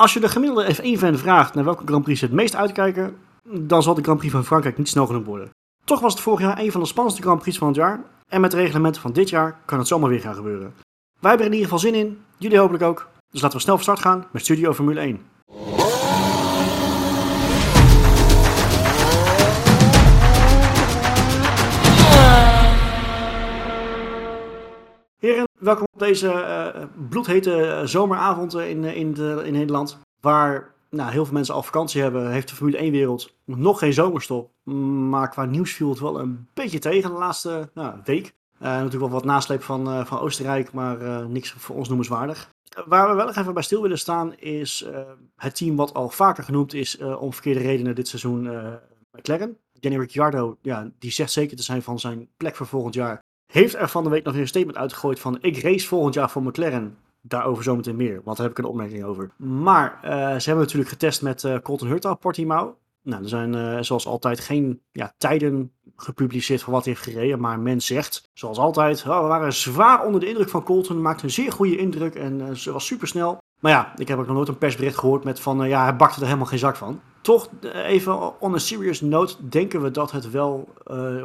Als je de gemiddelde F1-fan vraagt naar welke Grand Prix ze het meest uitkijken, dan zal de Grand Prix van Frankrijk niet snel genoeg worden. Toch was het vorig jaar een van de spannendste Grand Prix van het jaar. En met de reglementen van dit jaar kan het zomaar weer gaan gebeuren. Wij hebben er in ieder geval zin in, jullie hopelijk ook. Dus laten we snel van start gaan met Studio Formule 1. Heren, welkom op deze uh, bloedhete zomeravond in, in, de, in Nederland. Waar nou, heel veel mensen al vakantie hebben, heeft de Formule 1-wereld nog geen zomerstop. Maar qua nieuws viel het wel een beetje tegen de laatste nou, week. Natuurlijk wel wat nasleep van, van Oostenrijk, maar niks voor ons noemenswaardig. Waar we wel even bij stil willen staan is het team wat al vaker genoemd is om verkeerde redenen dit seizoen McLaren. Danny Ricciardo, ja, die zegt zeker te zijn van zijn plek voor volgend jaar. Heeft er van de week nog een statement uitgegooid van ik race volgend jaar voor McLaren. Daarover zometeen meer, want daar heb ik een opmerking over. Maar uh, ze hebben natuurlijk getest met uh, Colton Hurta Portimao. Nou, er zijn uh, zoals altijd geen ja, tijden gepubliceerd van wat hij heeft gereden. Maar men zegt, zoals altijd, oh, we waren zwaar onder de indruk van Colton. Maakte een zeer goede indruk en ze was super snel. Maar ja, ik heb ook nog nooit een persbericht gehoord met van, ja, hij bakte er helemaal geen zak van. Toch, even on a serious note, denken we dat het wel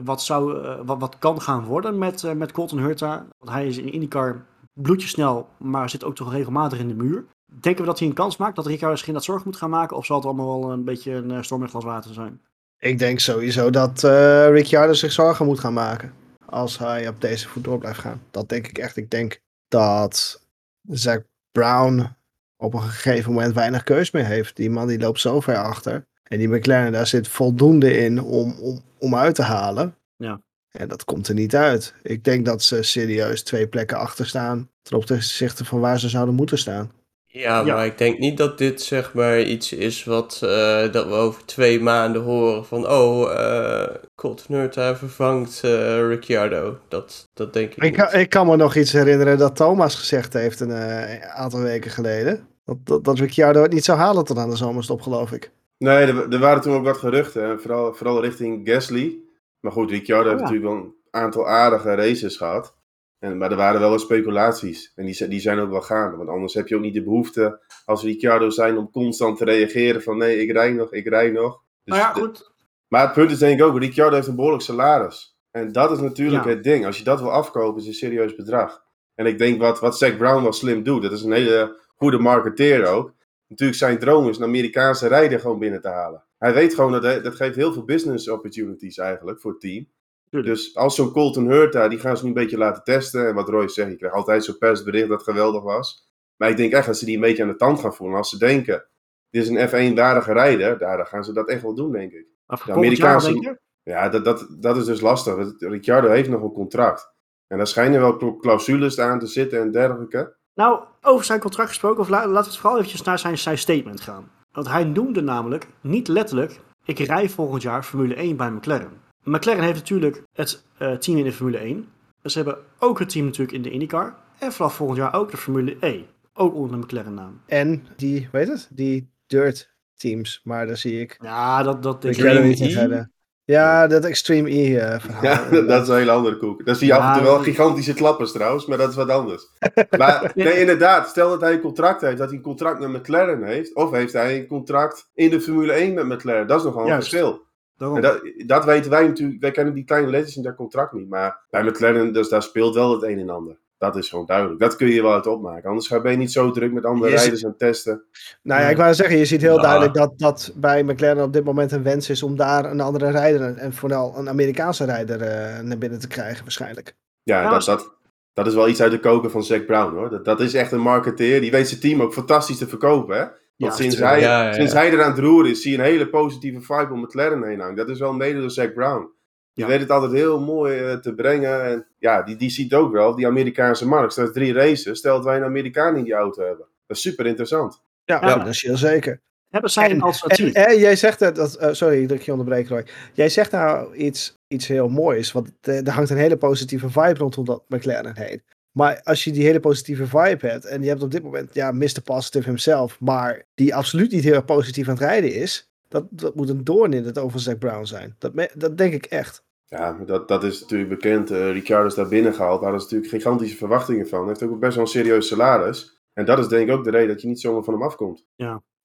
wat, zou, wat, wat kan gaan worden met, met Colton Hurta. Want hij is in IndyCar bloedjesnel, maar zit ook toch regelmatig in de muur. Denken we dat hij een kans maakt, dat Ricciardo misschien dat zorg moet gaan maken? Of zal het allemaal wel een beetje een storm in glas water zijn? Ik denk sowieso dat uh, zich zorgen moet gaan maken. Als hij op deze voet door blijft gaan. Dat denk ik echt. Ik denk dat Zack Brown op een gegeven moment weinig keus meer heeft. Die man die loopt zo ver achter. En die McLaren, daar zit voldoende in om, om, om uit te halen. Ja. En dat komt er niet uit. Ik denk dat ze serieus twee plekken achter staan ten opzichte van waar ze zouden moeten staan. Ja, maar ja. ik denk niet dat dit zeg maar iets is wat uh, dat we over twee maanden horen van oh, uh, Colt Nurta vervangt uh, Ricciardo. Dat, dat denk ik, ik niet. ik kan me nog iets herinneren dat Thomas gezegd heeft een aantal weken geleden. Dat, dat, dat Ricciardo het niet zou halen tot aan de zomerstop, geloof ik. Nee, er, er waren toen ook wat geruchten, vooral, vooral richting Gasly. Maar goed, Ricciardo oh, heeft ja. natuurlijk wel een aantal aardige races gehad. En, maar er waren wel wat speculaties. En die, die zijn ook wel gaande. Want anders heb je ook niet de behoefte als Ricciardo zijn om constant te reageren van nee, ik rij nog, ik rij nog. Dus nou ja, goed. De, maar het punt is denk ik ook, Ricciardo heeft een behoorlijk salaris. En dat is natuurlijk ja. het ding. Als je dat wil afkopen, is een serieus bedrag. En ik denk wat, wat Zack Brown wel slim doet, dat is een hele goede marketeer ook. Natuurlijk zijn droom is een Amerikaanse rijder gewoon binnen te halen. Hij weet gewoon dat hij, dat geeft heel veel business opportunities eigenlijk voor het team. Tuurlijk. Dus als zo'n Colton Hurta, die gaan ze nu een beetje laten testen. En wat Roy zegt, je krijgt altijd zo'n persbericht dat geweldig was. Maar ik denk echt dat ze die een beetje aan de tand gaan voelen. Als ze denken, dit is een F1-waardige rijder, daar, dan gaan ze dat echt wel doen, denk ik. De Amerikaanse... Ja, dat, dat, dat is dus lastig. Ricciardo heeft nog een contract. En daar schijnen wel clausules aan te zitten en dergelijke. Nou, over zijn contract gesproken, of la, laten we het vooral eventjes naar zijn, zijn statement gaan. Want hij noemde namelijk, niet letterlijk, ik rij volgend jaar Formule 1 bij McLaren. McLaren heeft natuurlijk het uh, team in de Formule 1. Ze hebben ook het team natuurlijk in de IndyCar. En vanaf volgend jaar ook de Formule E. Ook onder de McLaren naam. En die, weet het, die dirt teams. Maar daar zie ik... Ja, dat, dat denk ik niet verder. Ja, dat Extreme E uh, verhaal. Ja, dat, dat is een hele andere koek. Dan zie je ja, af en toe wel gigantische klappers trouwens, maar dat is wat anders. maar nee, inderdaad, stel dat hij een contract heeft, dat hij een contract met McLaren heeft, of heeft hij een contract in de Formule 1 met McLaren. Dat is nogal een Juist. verschil. Dat, dat, weten wij natuurlijk, wij kennen die kleine letters in dat contract niet, maar bij McLaren, dus daar speelt wel het een en ander. Dat is gewoon duidelijk. Dat kun je wel uit opmaken. Anders ben je niet zo druk met andere Je rijders aan testen. Nou ja, ik wou zeggen, je ziet heel duidelijk dat, dat bij McLaren op dit moment een wens is om daar een andere rijder, en vooral een Amerikaanse rijder, uh, naar binnen te krijgen waarschijnlijk. Ja, Ja, dat, dat, dat is wel iets uit de koken van Zack Brown hoor. Dat, dat is echt een marketeer. Die weet zijn team ook fantastisch te verkopen. Hè? Want Ja, sinds, hij, Ja, ja, ja. sinds hij eraan het roeren is, zie je een hele positieve vibe om McLaren heen hangen. Dat is wel mede door Zack Brown. Die Ja. weet het altijd heel mooi eh, te brengen. En ja, die, die ziet ook wel die Amerikaanse markt. Stel drie races, stel dat wij een Amerikaan in die auto hebben. Dat is super interessant. Ja, Ja. dat is heel zeker. Hebben zij een En, alternatief? en jij zegt dat, dat eh, sorry dat ik je onderbreek Roy. Jij zegt nou iets, iets heel moois, want eh, er hangt een hele positieve vibe rondom dat McLaren heen. Maar als je die hele positieve vibe hebt en je hebt op dit moment, ja, Mr. Positive himself, maar die absoluut niet heel erg positief aan het rijden is, dat, dat moet een doorn in het oog van Zack Brown zijn. Dat, me- dat denk ik echt. Ja, dat, dat is natuurlijk bekend. Eh Ricciardo is daar binnen gehaald. Daar hadden ze natuurlijk gigantische verwachtingen van. Hij heeft ook best wel een serieus salaris. En dat is denk ik ook de reden dat je niet zomaar van hem afkomt.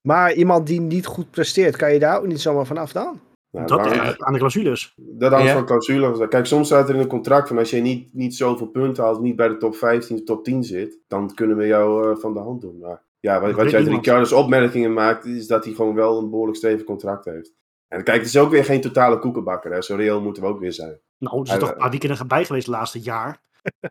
Maar iemand die niet goed presteert, kan je daar ook niet zomaar vanaf dan? Nou, dat waarom- is aan de clausules. Dat hangt Ja. van clausules. Kijk, soms staat er in een contract van als je niet, niet zoveel punten haalt, niet bij de top 15, de top 10 zit, dan kunnen we jou eh, van de hand doen. Maar ja, wat, wat niemand. Ricciardo's opmerkingen maakt, is dat hij gewoon wel een behoorlijk stevig contract heeft. En kijk, het is ook weer geen totale koekenbakker. Hè. Zo reëel moeten we ook weer zijn. Nou, er zijn toch een paar weekenden bij geweest het laatste jaar.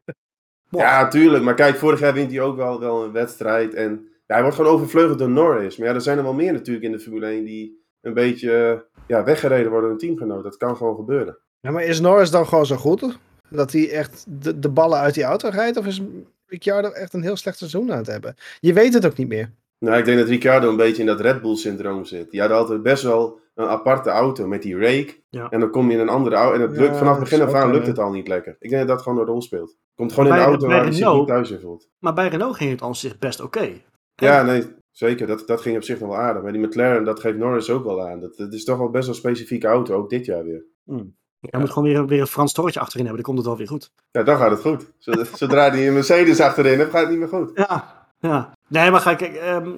Ja, tuurlijk. Maar kijk, vorig jaar wint hij ook wel, wel een wedstrijd. En ja, hij wordt gewoon overvleugeld door Norris. Maar ja, er zijn er wel meer natuurlijk in de Formule 1 die een beetje eh, ja, weggereden worden door een teamgenoot. Dat kan gewoon gebeuren. Ja, maar is Norris dan gewoon zo goed? Dat hij echt de, de ballen uit die auto rijdt? Of is Ricciardo echt een heel slecht seizoen aan het hebben? Je weet het ook niet meer. Nou, ik denk dat Ricciardo een beetje in dat Red Bull-syndroom zit. Die hadden altijd best wel een aparte auto met die rake. Ja. En dan kom je in een andere auto. En het lukt, Ja, vanaf het begin af aan lukt het al niet lekker. Ik denk dat dat gewoon een rol speelt. Komt gewoon in de auto bij waar hij zich niet thuis in voelt. Maar bij Renault ging het aan zich best oké. Ja, nee, zeker. Dat, dat ging op zich nog wel aardig. Maar die McLaren, dat geeft Norris ook wel aan. Dat, dat is toch wel best wel een specifieke auto, ook dit jaar weer. Hij moet gewoon weer, weer een Frans torretje achterin hebben, dan komt het wel weer goed. Ja, dan gaat het goed. Zodra- hij een Mercedes achterin heeft, gaat het niet meer goed. Ja, ja. Nee, maar ga kijk, ehm,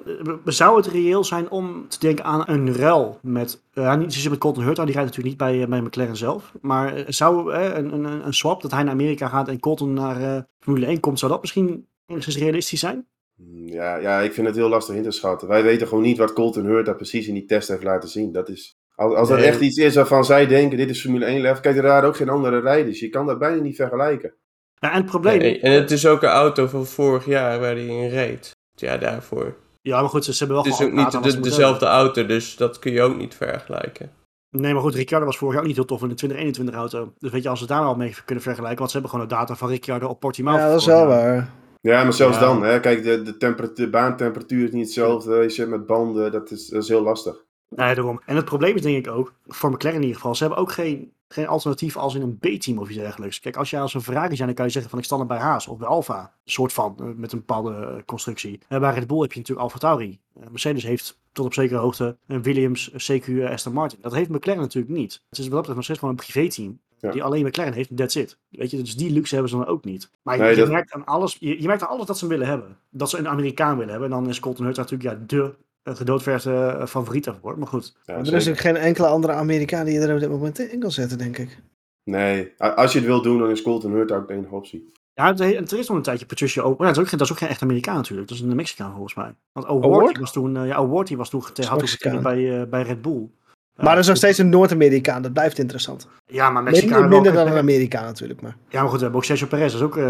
zou het reëel zijn om te denken aan een ruil met, eh niet zozeer met Colton Herta, die rijdt natuurlijk niet bij, eh, bij McLaren zelf, maar zou eh, een, een, een swap, dat hij naar Amerika gaat en Colton naar eh, Formule 1 komt, zou dat misschien enigszins realistisch zijn? Hmm, Ja, ja, ik vind het heel lastig in te schatten. Wij weten gewoon niet wat Colton Hurta precies in die test heeft laten zien. Dat is, als, als dat Nee. echt iets is waarvan zij denken, dit is Formule 1 level. Kijk, er waren ook geen andere rijders. Je kan dat bijna niet vergelijken. Ja, en het probleem, Nee, en het is ook een auto van vorig jaar waar hij in reed. Ja, daarvoor. ja, maar goed, ze, ze hebben wel Het is ook niet de, dezelfde auto, dus dat kun je ook niet vergelijken. Nee, maar goed, Ricciardo was vorig jaar ook niet heel tof in de 2021 auto. Dus weet je, als we daar al mee kunnen vergelijken, want ze hebben gewoon de data van Ricciardo op Portimao. ja, dat is wel waar. Ja, maar zelfs Ja. dan, hè. Kijk, de, de, temperatuur, de baantemperatuur is niet hetzelfde. Je zit met banden, dat is, dat is heel lastig. Nee, daarom. En het probleem is denk ik ook, voor McLaren in ieder geval, ze hebben ook geen, geen alternatief als in een B-team of iets dergelijks. Kijk, als jij als een Ferrari zijn, dan kan je zeggen van ik sta er bij Haas of bij Alfa. Een soort van, eh, met een bepaalde eh, constructie. En bij Red Bull heb je natuurlijk Alfa Tauri. Eh, Mercedes heeft tot op zekere hoogte een Williams, CQ, eh, Aston Martin. Dat heeft McLaren natuurlijk niet. Het is wat dat betreft nog steeds gewoon een privéteam. Ja. Die alleen McLaren heeft, that's it. Weet je, dus die luxe hebben ze dan ook niet. Maar Nee, je, dat- merkt aan alles, je, je merkt aan alles dat ze hem willen hebben. Dat ze een Amerikaan willen hebben. En dan is Colton Herta natuurlijk ja, de eh, gedoodverde eh, favoriet daarvoor. Maar goed, Ja, er is ook geen enkele andere Amerikaan die je er op dit moment in kan zetten, denk ik. Nee, als je het wil doen, dan is Colton Hurta ook de enige optie. Ja, er is nog een tijdje Patricia O'Ward. Ja, dat, is ook, geen- dat is ook geen echt Amerikaan natuurlijk. Dat is een Mexicaan volgens mij. Want O'Ward was toen, eh, ja, O'Ward was toen had toen bij, bij Red Bull. Maar er is nog steeds een Noord-Amerikaan, dat blijft interessant. Ja, maar Minder, Mexicaan. minder wel- dan een Amerikaan natuurlijk, maar Ja, maar goed, we hebben ook Sergio Perez, dat is ook eh,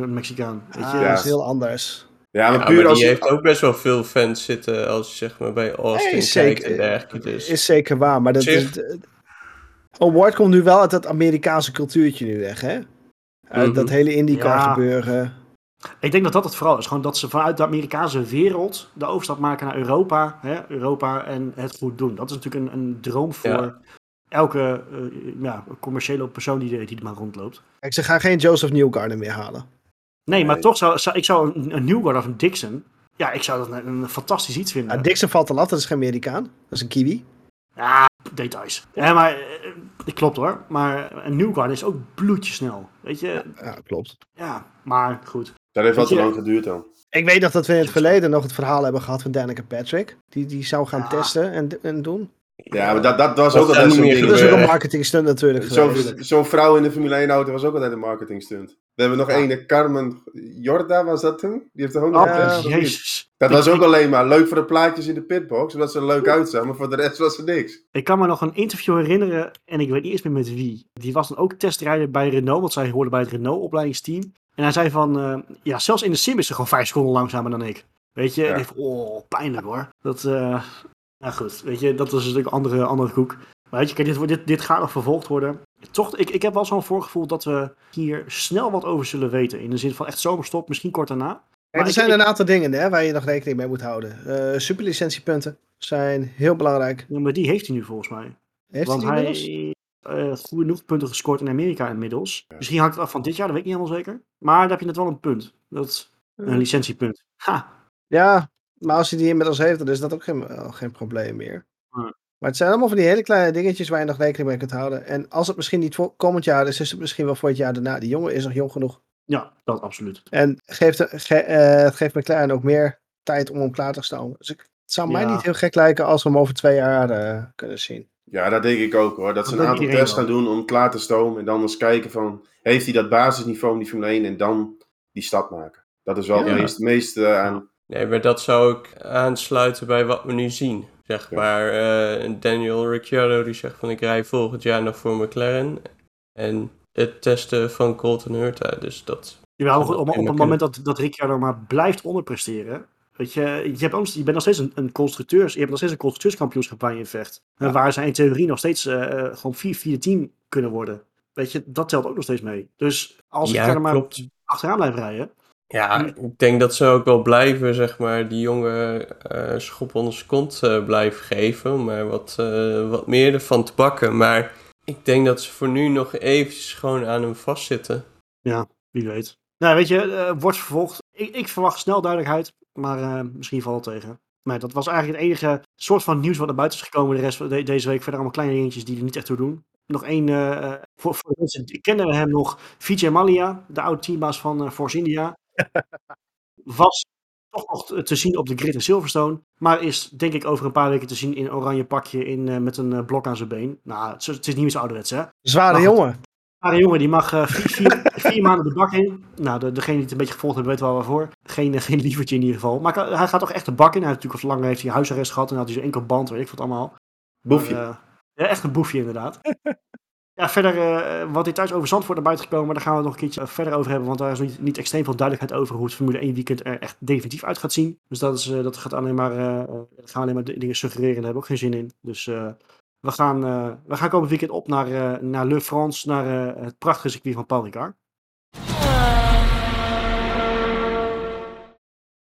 een Mexicaan. Weet je? ah, Ja. dat is heel anders. Ja, maar Ja, puur maar als die je... heeft ook best wel veel fans zitten als je zeg maar bij Austin Nee, kijkt zeker. en dergelijke. Dus. Is zeker waar, maar dat Zich- is... Award komt nu wel uit dat Amerikaanse cultuurtje nu weg, hè? Uit Mhm. dat hele IndyCar Ja. gebeuren. Ik denk dat dat het vooral is. Gewoon dat ze vanuit de Amerikaanse wereld de overstap maken naar Europa. Hè? Europa en het goed doen. Dat is natuurlijk een, een droom voor Ja. elke eh, ja, commerciële persoon die, die er maar rondloopt. Kijk, ze gaan geen Joseph Newgarden meer halen. Nee, maar toch zou, zou ik zou een, een Newgard of een Dixon. Ja, ik zou dat een, een fantastisch iets vinden. Ja, Dixon valt te lat, dat is geen Amerikaan. Dat is een Kiwi. Ja, details. Ja, maar eh, dat klopt hoor. Maar een Newgard is ook bloedjesnel. Weet je? Ja, klopt. Ja, maar goed. Dat heeft wel te lang geduurd dan. Ik weet nog dat we in het verleden nog het verhaal hebben gehad van Danica Patrick. Die, die zou gaan Ja. testen en, en doen. Ja, maar dat, dat was Dat ook altijd niet zo'n meer ding. Dat is ook gebeuren. een marketing stunt natuurlijk Zo'n zo'n vrouw in de Formule 1 auto was ook altijd een marketing stunt. We hebben nog Ja. ene, Carmen Jorda was dat toen? Die heeft er ook nog Oh, jezus. Dat was ook alleen maar leuk voor de plaatjes in de pitbox, zodat ze er leuk uitzagen, maar voor de rest was er niks. Ik kan me nog een interview herinneren, en ik weet niet eens meer met wie. Die was dan ook testrijder bij Renault, want zij hoorde bij het Renault-opleidingsteam. En hij zei van, eh, ja, zelfs in de sim is ze gewoon vijf seconden langzamer dan ik. Weet je, Ja. en ik van, oh, pijnlijk hoor. Dat, eh, nou goed, weet je, dat is natuurlijk een andere, andere koek. Maar weet je, kijk, dit, dit, dit gaat nog vervolgd worden. Toch, ik, ik heb wel zo'n voorgevoel dat we hier snel wat over zullen weten. In de zin van echt zomerstop, misschien kort daarna. Maar er zijn ik- een aantal dingen hè, waar je nog rekening mee moet houden. Eh superlicentiepunten zijn heel belangrijk. Ja, maar die heeft hij nu volgens mij. Heeft Want hij hij inmiddels? heeft genoeg punten gescoord in Amerika inmiddels. Misschien hangt het af van dit jaar, dat weet ik niet helemaal zeker. Maar daar heb je net wel een punt. Dat is een licentiepunt. Ha! Ja, maar als hij die inmiddels heeft, dan is dat ook geen, eh, geen probleem meer. Maar het zijn allemaal van die hele kleine dingetjes waar je nog rekening mee kunt houden. En als het misschien niet voor komend jaar is, is het misschien wel voor het jaar daarna. Die jongen is nog jong genoeg. Ja, dat absoluut. En geeft, eh, geeft McLaren ook meer tijd om hem klaar te stomen. Dus ik, het zou mij Ja. niet heel gek lijken als we hem over twee jaar eh, kunnen zien. Ja, dat denk ik ook hoor. Dat ze een aantal tests gaan doen om klaar te stomen. En dan eens kijken van, heeft hij dat basisniveau in die Formule 1? En dan die stap maken. Dat is wel Ja. het meest, meest eh, aan... Nee, maar dat zou ik aansluiten bij wat we nu zien. Zeg Ja. maar, eh, Daniel Ricciardo die zegt van ik rij volgend jaar nog voor McLaren. En het testen van Colton Hurta, dus dat... Op, op het moment dat, dat Ricciardo maar blijft onderpresteren. Weet je, je, hebt je bent nog steeds een, een constructeurs, je hebt nog steeds een constructeurskampioenschap waar je in vecht. En waar zij in theorie nog steeds eh, gewoon vier, vierde team kunnen worden. Weet je, dat telt ook nog steeds mee. Dus als Ja, Ricciardo maar klopt. achteraan blijft rijden. Ja, ik denk dat ze ook wel blijven, zeg maar, die jongen eh schop onder zijn kont blijven geven. Om er wat, wat meer ervan te bakken. Maar ik denk dat ze voor nu nog eventjes gewoon aan hem vastzitten. Wie weet. Nou, weet je, eh, wordt vervolgd. Ik, ik verwacht snel duidelijkheid, maar eh, misschien valt het tegen. Maar dat was eigenlijk het enige soort van nieuws wat naar buiten is gekomen de rest van de- deze week. Verder allemaal kleine dingetjes die er niet echt toe doen. Nog één, eh, voor, voor de mensen, die kennen we hem nog. Vijay Malia, de oude teambaas van Force India. was toch nog te- zien op de grid in Silverstone. Maar is denk ik over een paar weken te zien in een oranje pakje in, met een blok aan zijn been. Nou, het is, het is niet meer zo ouderwets hè. Zware jongen. Maar een jongen die mag eh, vier, vier, vier maanden de bak in. Nou, de, degene die het een beetje gevolgd hebben, weet wel waarvoor. Geen, eh, geen lievertje in ieder geval. Maar hij- hij gaat toch echt de bak in. Hij heeft natuurlijk al lang heeft hij huisarrest gehad. En had hij zo'n enkel band, weet ik wat allemaal. Boefje. Maar, eh, ja, echt een boefje inderdaad. ja, verder, eh, wat details over Zandvoort naar buiten gekomen. Maar daar gaan we het nog een keertje eh, verder over hebben. Want daar is niet, niet extreem veel duidelijkheid over hoe het Formule 1 weekend er echt definitief uit gaat zien. Dus dat, is, eh, dat gaat alleen maar, eh, eh, gaan alleen maar dingen suggereren. Daar hebben we ook geen zin in. Dus eh, we, gaan, eh, we gaan komend weekend op naar, eh, naar Le France. Naar eh, het prachtige circuit van Paul Ricard.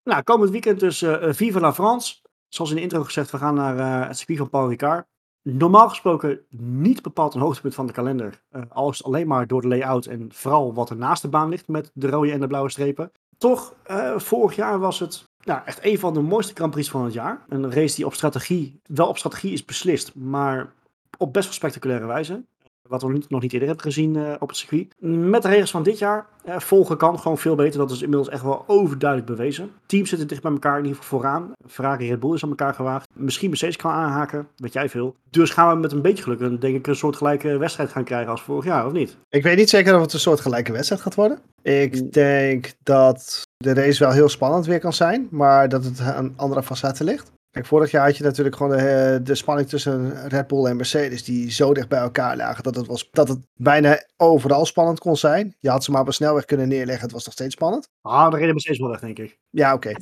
Nou, komend weekend dus Vive la France. Zoals in de intro gezegd, we gaan naar het circuit van Paul Ricard. Normaal gesproken niet bepaald een hoogtepunt van de kalender. Al is het alleen maar door de layout en vooral wat er naast de baan ligt met de rode en de blauwe strepen. Toch, vorig jaar was het nou, echt een van de mooiste Grand Prix van het jaar. Een race die op strategie, wel op strategie is beslist, maar op best wel spectaculaire wijze. Wat we nog niet eerder hebben gezien eh, op het circuit. Met de regels van dit jaar, eh, volgen kan gewoon veel beter. Dat is inmiddels echt wel overduidelijk bewezen. Teams zitten dicht bij elkaar, in ieder geval vooraan. Ferrari Red Bull is aan elkaar gewaagd. Misschien Mercedes kan aanhaken, weet jij veel. Dus gaan we met een beetje geluk, een- denk ik, een soort gelijke wedstrijd gaan krijgen als vorig jaar, of niet? Ik weet niet zeker of het een soort gelijke wedstrijd gaat worden. Ik denk dat de race wel heel spannend weer kan zijn, maar dat het aan andere facetten ligt. Kijk, vorig jaar had je natuurlijk gewoon de, de spanning tussen Red Bull en Mercedes, die zo dicht bij elkaar lagen dat het, was, dat het bijna overal spannend kon zijn. Je had ze maar op een snelweg kunnen neerleggen, het was nog steeds spannend. Ah, de reden Mercedes wel weg, denk ik. Ja, oké.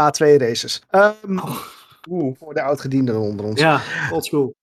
A2 races. Oeh. voor de oudgedienden onder ons. Ja, oldschool.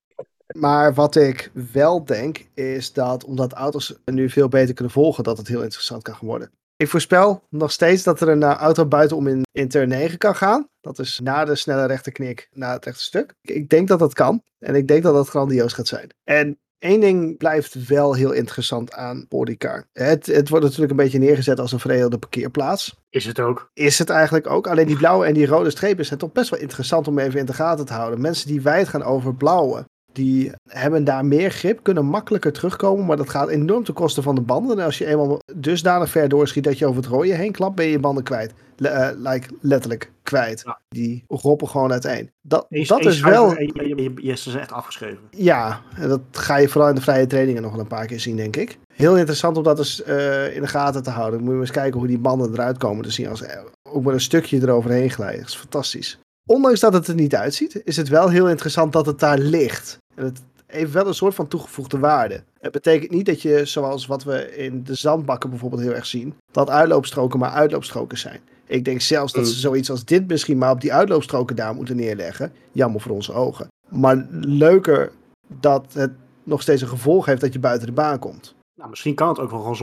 Maar wat ik wel denk, is dat omdat auto's nu veel beter kunnen volgen, dat het heel interessant kan worden. Ik voorspel nog steeds dat er een eh, auto buitenom in, in turn 9 kan gaan. Dat is na de snelle rechterknik, na het rechte stuk. Ik, ik denk dat dat kan. En ik denk dat dat grandioos gaat zijn. En één ding blijft wel heel interessant aan Polycar. Het, het wordt natuurlijk een beetje neergezet als een veredelde parkeerplaats Is het ook. is het eigenlijk ook. Alleen die blauwe en die rode strepen zijn toch best wel interessant om even in de gaten te houden. Mensen die wijd gaan over blauwe, die hebben daar meer grip, kunnen makkelijker terugkomen. Maar dat gaat enorm ten koste van de banden. En als je eenmaal dusdanig ver doorschiet dat je over het rode heen klapt, ben je je banden kwijt. Le- eh, like, letterlijk kwijt. Ja. Die roppen gewoon uiteen. Dat, dat is wel... Je, zijn echt afgeschreven. Ja, en dat ga je vooral in de vrije trainingen nog wel een paar keer zien, denk ik. Heel interessant om dat eens eh, in de gaten te houden. Moet je eens kijken hoe die banden eruit komen te zien. Als er ook maar een stukje eroverheen glijden. Dat is fantastisch. Ondanks dat het er niet uitziet, is het wel heel interessant dat het daar ligt. En het heeft wel een soort van toegevoegde waarde. Het betekent niet dat je, zoals wat we in de zandbakken bijvoorbeeld heel erg zien, dat uitloopstroken maar uitloopstroken zijn. Ik denk zelfs dat Mm. ze zoiets als dit misschien maar op die uitloopstroken daar moeten neerleggen. Jammer voor onze ogen. Maar leuker dat het nog steeds een gevolg heeft dat je buiten de baan komt. Nou, misschien kan het ook wel gewoon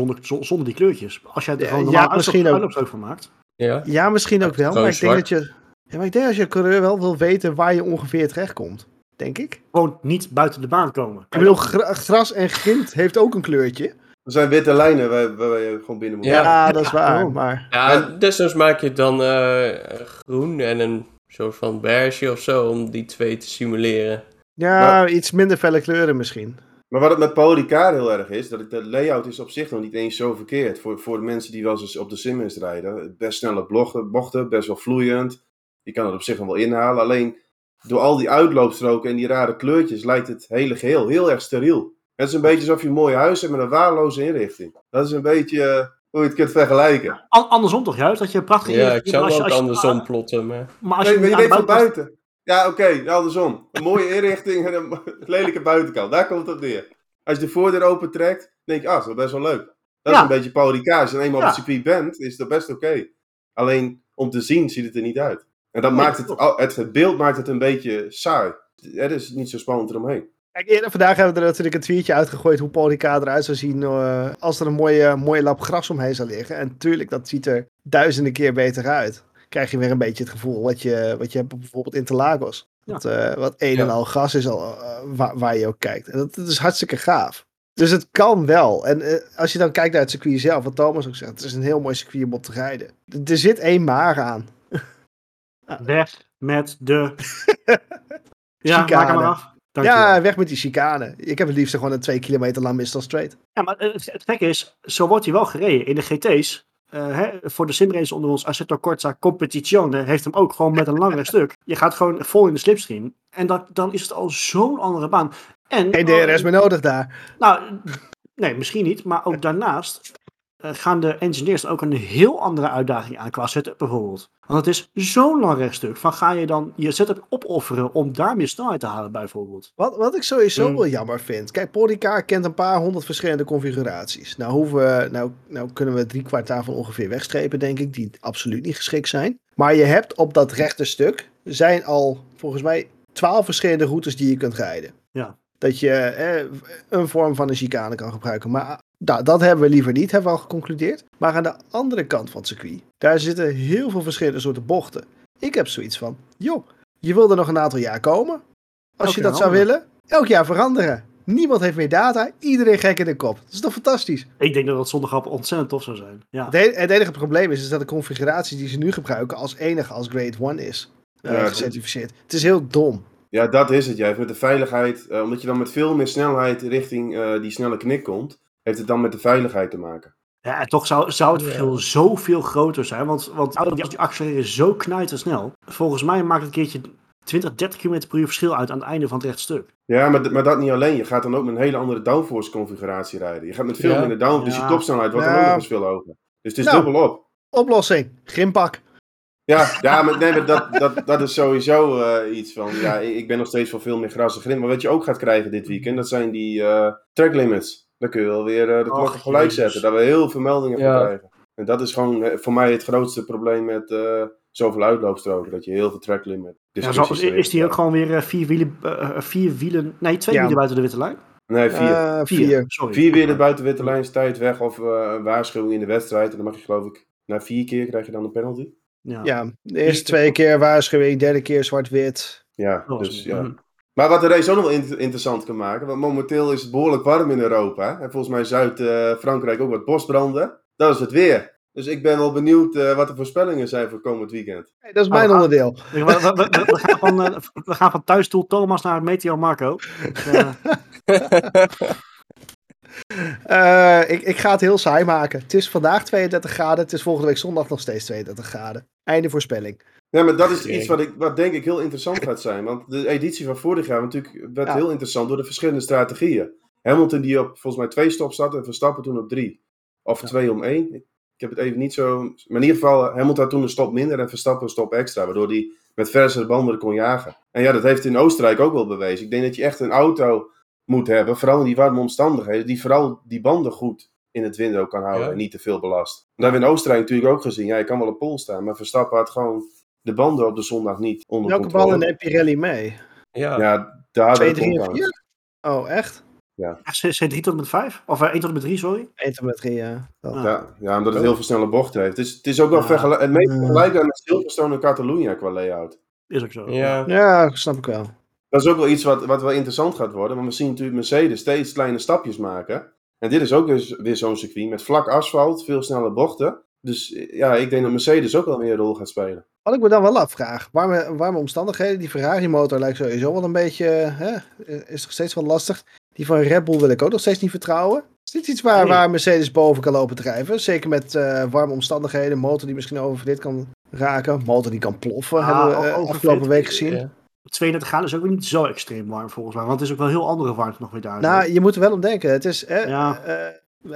zonder, die kleurtjes. Als jij er Ja, gewoon ja, normaal misschien uitloop- ook. uitloopstrook van maakt. Ja. Ja, misschien ook wel. Maar ik denk dat je. Ja, maar ik denk als je coureur wel wil weten waar je ongeveer terechtkomt. Denk ik. Gewoon niet buiten de baan komen. Ik bedoel, gra- gras en grind heeft ook een kleurtje. Er zijn witte lijnen waar, waar je gewoon binnen moet. Ja. Ja, dat is waar. daarom. Maar Ja, desnoods maak je het dan eh, groen en een soort van beige of zo om die twee te simuleren. ja, iets minder felle kleuren misschien. Maar wat het met Paul Ricard heel erg is, dat het, de layout is op zich nog niet eens zo verkeerd. Voor, voor de mensen die wel eens op de Simmons rijden. Best snelle bochten, bochten, best wel vloeiend. Je kan het op zich nog wel inhalen. Alleen door al die uitloopstroken en die rare kleurtjes lijkt het hele geheel heel erg steriel. Het is een beetje alsof je een mooi huis hebt met een waardeloze inrichting. Dat is een beetje eh, hoe je het kunt vergelijken. An- andersom toch juist? Dat je een prachtige Ja, ik zou ook andersom plotten. Maar... Maar als Nee, je, maar je de denkt van buiten. Ja, oké, andersom. Een mooie inrichting en een lelijke buitenkant. Daar komt het op neer. Als je de voordeur open trekt, denk je, ah, dat is wel best wel leuk. Dat Ja. is een beetje Paul Ricard. Als je eenmaal Ja. op het circuit bent, is dat best oké. Alleen, om te zien, ziet het er niet uit. En dat Nee, maakt het, al- het, het beeld maakt het een beetje saai. Er is niet zo spannend eromheen. Kijk, eerder vandaag hebben we er natuurlijk een tweetje uitgegooid hoe Paul Ricard eruit zou zien eh, als er een mooie, mooie lap gras omheen zou liggen. En tuurlijk, dat ziet er duizenden keer beter uit. Krijg je weer een beetje het gevoel wat je, wat je hebt op bijvoorbeeld Interlagos. Ja. Dat, eh, wat een en Ja. al gras is al, eh, waar, waar je ook kijkt. En dat, dat is hartstikke gaaf. Dus het kan wel. En als je dan kijkt naar het circuit zelf, wat Thomas ook zegt, het is een heel mooi circuit om op te rijden. Er- Er zit één maar aan. Weg met de... ja, maak Chicane. hem af. Ja, weg met die chicane. Ik heb het liefst gewoon een twee kilometer lang Mistel Straight. Ja, maar het, het gekke is, zo wordt hij wel gereden. In de GT's, eh, hè, voor de simrace onder ons, Assetto Corsa Competizione, heeft hem ook gewoon met een langer stuk. Je gaat gewoon vol in de slipstream. En dat, dan is het al zo'n andere baan. En, Geen DRS meer nodig daar. Nou, nee, misschien niet. Maar ook daarnaast eh, gaan de engineers ook een heel andere uitdaging aan qua setup bijvoorbeeld. Want het is zo'n lang rechtstuk. Van ga je dan je setup opofferen om daar meer snelheid te halen bijvoorbeeld? Wat, wat ik sowieso Mm. wel jammer vind. Kijk, Ricard kent een paar honderd verschillende configuraties. Nou, hoeven nou, nou kunnen we drie kwart daarvan ongeveer wegstrepen, denk ik. Die absoluut niet geschikt zijn. Maar je hebt op dat rechte stuk zijn al volgens mij twaalf verschillende routes die je kunt rijden. Ja. Dat je eh, een vorm van een chicane kan gebruiken. Maar da- dat hebben we liever niet, hebben we al geconcludeerd. Maar aan de andere kant van het circuit, daar zitten heel veel verschillende soorten bochten. Ik heb zoiets van, joh, je wil er nog een aantal jaar komen. Als Elk je dat zou willen, elk jaar veranderen. Niemand heeft meer data, iedereen gek in de kop. Dat is toch fantastisch? Ik denk dat dat zonder grap ontzettend tof zou zijn. Ja. Het, het enige probleem is, is dat de configuratie die ze nu gebruiken als enige als Grade 1 is eh, Ja, gecertificeerd. Het is heel dom. Ja, dat is het. Jij heeft met de veiligheid, eh, omdat je dan met veel meer snelheid richting eh, die snelle knik komt, heeft het dan met de veiligheid te maken. Ja, en toch zou, zou het Ja. verschil zoveel groter zijn. Want, want die accelereren zo knijtersnel. Volgens mij maakt het een keertje 20, 30 km per uur verschil uit aan het einde van het rechtstuk. Ja, maar, maar dat niet alleen. Je gaat dan ook met een hele andere downforce configuratie rijden. Je gaat met veel Ja. minder downforce, dus Ja. je topsnelheid wordt dan ook nog eens veel hoger. Dus het is Nou. dubbel op. Oplossing, grimpak. Ja, ja maar, nee, maar dat, dat, dat is sowieso eh, iets van. Ja, ik ben nog steeds voor veel meer gras en grim. Maar wat je ook gaat krijgen dit weekend, dat zijn die eh, track limits. Dan kun je wel weer eh, de klok Och, op gelijk zetten. Daar we heel veel meldingen Ja. van krijgen. En dat is gewoon eh, voor mij het grootste probleem met eh, zoveel uitloopstroken. Dat je heel veel track limit. Ja, zo, is, is die ook gewoon weer vier, wielen, vier wielen, nee, twee Ja. wielen buiten de witte lijn? Nee, vier. Vier, vier. sorry. Vier de buiten witte lijnstijd weg of een waarschuwing in de wedstrijd. En dan mag je geloof ik, na vier keer krijg je dan een penalty. Ja. Ja, de eerste twee keer waarschuwing, derde keer zwart-wit. Ja, dus ja. Mhm. Maar wat de race ook nog wel inter- interessant kan maken, want momenteel is het behoorlijk warm in Europa. En volgens mij Zuid-Frankrijk ook wat bosbranden. Dat is het weer. Dus ik ben wel benieuwd eh, wat de voorspellingen zijn voor komend weekend. Hey, dat is mijn Oh, ah. onderdeel. We, we, we, we- we gaan van, eh, we gaan van thuisstoel Thomas naar Meteo Marco. Eh, Eh, ik, ik ga het heel saai maken. Het is vandaag 32 graden. Het is volgende week zondag nog steeds 32 graden. Einde voorspelling. Ja, maar dat is iets wat, ik, wat denk ik heel interessant gaat zijn. Want de editie van vorig jaar natuurlijk werd Ja. heel interessant door de verschillende strategieën. Hamilton die op volgens mij twee stops zat en Verstappen toen op drie. Of twee om één. Ik heb het even niet zo... Maar in ieder geval, Hamilton had toen een stop minder en Verstappen een stop extra. Waardoor hij met versere banden kon jagen. En ja, dat heeft in Oostenrijk ook wel bewezen. Ik denk dat je echt een auto moet hebben, vooral in die warme omstandigheden, die vooral die banden goed in het window kan houden Ja. en niet te veel belast. Dat hebben we in Oostenrijk natuurlijk ook gezien. Ja, je kan wel op pol staan, maar Verstappen had gewoon de banden op de zondag niet onder Welke controle. ballen neemt Pirelli mee? Ja, Ja, daar 2, had 3 het en 4? Oh, echt? C- C3 tot en met 5? Of eh, 1 tot en met 3, sorry. 1 tot met 3, ja. Ah. Ja, ja, omdat het heel veel snelle bochten heeft. Het is, het is ook wel Ja. vergelijk- het meest Ja. vergelijkbaar met Silverstone en Catalunya qua layout. Is ook zo. ja. Ja, snap ik wel. Dat is ook wel iets wat, wat wel interessant gaat worden. Want we zien natuurlijk Mercedes steeds kleine stapjes maken. En dit is ook weer, weer zo'n circuit met vlak asfalt, veel snelle bochten. Dus eh, ja, ik denk dat Mercedes ook wel meer een rol gaat spelen. Wat ik me dan wel afvraag, warme, warme omstandigheden, die Ferrari motor lijkt sowieso wel een beetje, hè, is nog steeds wel lastig. Die van Red Bull wil ik ook nog steeds niet vertrouwen. Is dit iets waar, Nee. waar Mercedes boven kan lopen drijven? Zeker met eh, warme omstandigheden. Motor die misschien oververhit kan raken. Motor die kan ploffen. Ah, hebben we eh, afgelopen week gezien. Ja. 32 graden is ook weer niet zo extreem warm volgens mij. Want het is ook wel heel andere warmte nog weer daar. Nou, je moet er wel om denken. Het is, eh, Ja. eh,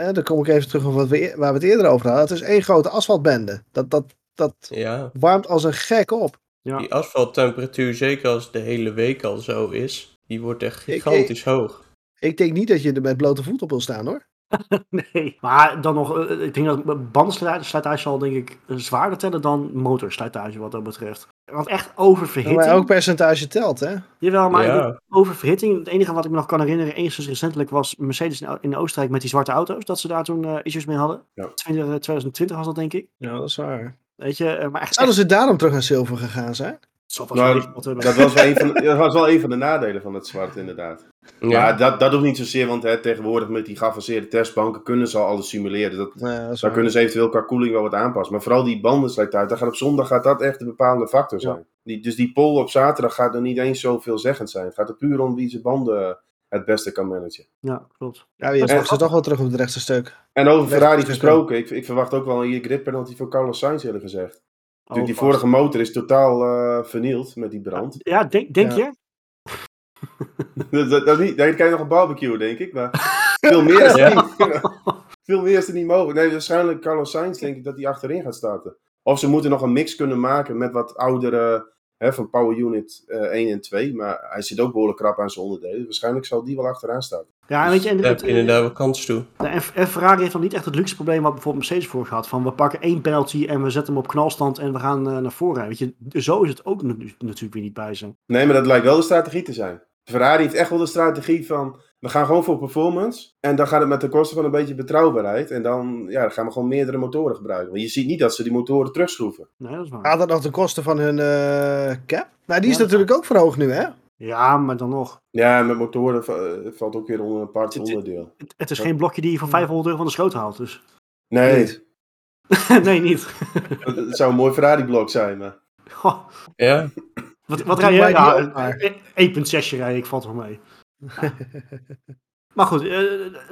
eh, dan kom ik even terug op wat we, e- waar we het eerder over hadden. Het is één grote asfaltbende. Dat, dat, dat ja, warmt als een gek op. ja. die asfalttemperatuur, zeker als het de hele week al zo is, die wordt echt gigantisch hoog. Ik denk niet dat je er met blote voet op wil staan hoor. Nee. Maar dan nog, eh, ik denk dat bandenslijtage zal denk ik zwaarder tellen dan motorslijtage wat dat betreft. Want echt oververhitting. Maar elk percentage telt hè. Jawel, maar Ja. oververhitting. Het enige wat ik me nog kan herinneren, enigszins recentelijk, was Mercedes in, in Oostenrijk met die zwarte auto's. Dat ze daar toen eh, issues mee hadden. Ja. 20, 2020 was dat denk ik. Ja, dat is waar. Weet je, eh, maar echt. Zouden echt ze daarom terug naar zilver gegaan zijn? Zo was Nou. Dat was, wel een van, de- dat was wel een van de nadelen van het zwart, inderdaad. Ja, Maar dat, dat hoeft niet zozeer, want hè, tegenwoordig met die geavanceerde testbanken kunnen ze al alles simuleren. Dat, daar kunnen ze eventueel qua koeling wel wat aanpassen. Maar vooral die bandenslijtage, daar gaat op zondag gaat dat echt de bepalende factor zijn. Die, dus die pole op zaterdag gaat er niet eens zo veelzeggend zijn. Het gaat er puur om wie zijn banden het beste kan managen. Ja, klopt. Ja, je pakt ze toch wel terug op het rechte stuk. En over Ferrari gesproken, ik, ik verwacht ook wel een grip penalty voor Carlos Sainz eerlijk gezegd. Natuurlijk, die vorige motor is totaal eh, vernield met die brand. Ja, denk, denk Ja. je? dat, dat, dat niet, daar kan je nog een barbecue, denk ik. Maar veel meer is er niet. veel meer is er niet mogelijk. Nee, waarschijnlijk Carlos Sainz denk ik dat hij achterin gaat starten. Of ze moeten nog een mix kunnen maken met wat oudere hè, van Power Unit eh 1 en 2. Maar hij zit ook behoorlijk krap aan zijn onderdelen. Waarschijnlijk zal die wel achteraan starten. Ja, en weet je, en, heb het- je inderdaad wel kans toe. en, en Ferrari heeft nog niet echt het luxe probleem wat bijvoorbeeld Mercedes voor gehad. Van we pakken één penalty en we zetten hem op knalstand en we gaan eh, naar voren. Weet je, zo is het ook natuurlijk weer niet bij ze. Nee, maar dat lijkt wel de strategie te zijn. Ferrari heeft echt wel de strategie van... We gaan gewoon voor performance. En dan gaat het met de kosten van een beetje betrouwbaarheid. En dan, ja, dan gaan we gewoon meerdere motoren gebruiken. Want je ziet niet dat ze die motoren terugschroeven. Nee, dat is waar. Gaat dat nog ten koste van hun eh, cap? Nou, die is Ja, natuurlijk ook verhoogd nu hè. Ja, maar dan nog. Ja, met motoren va- valt ook weer onder een apart Het- onderdeel. Het, het is geen blokje die je voor 500 euro van de schroot haalt. Dus. Nee, Niet. nee, niet. het zou een mooi Ferrari-blok zijn. Maar... Goh, Ja, wat, wat rij jij? mij die Ja, ook maar. een- 1.6 rij ik, valt wel mee. Ja. maar goed, eh,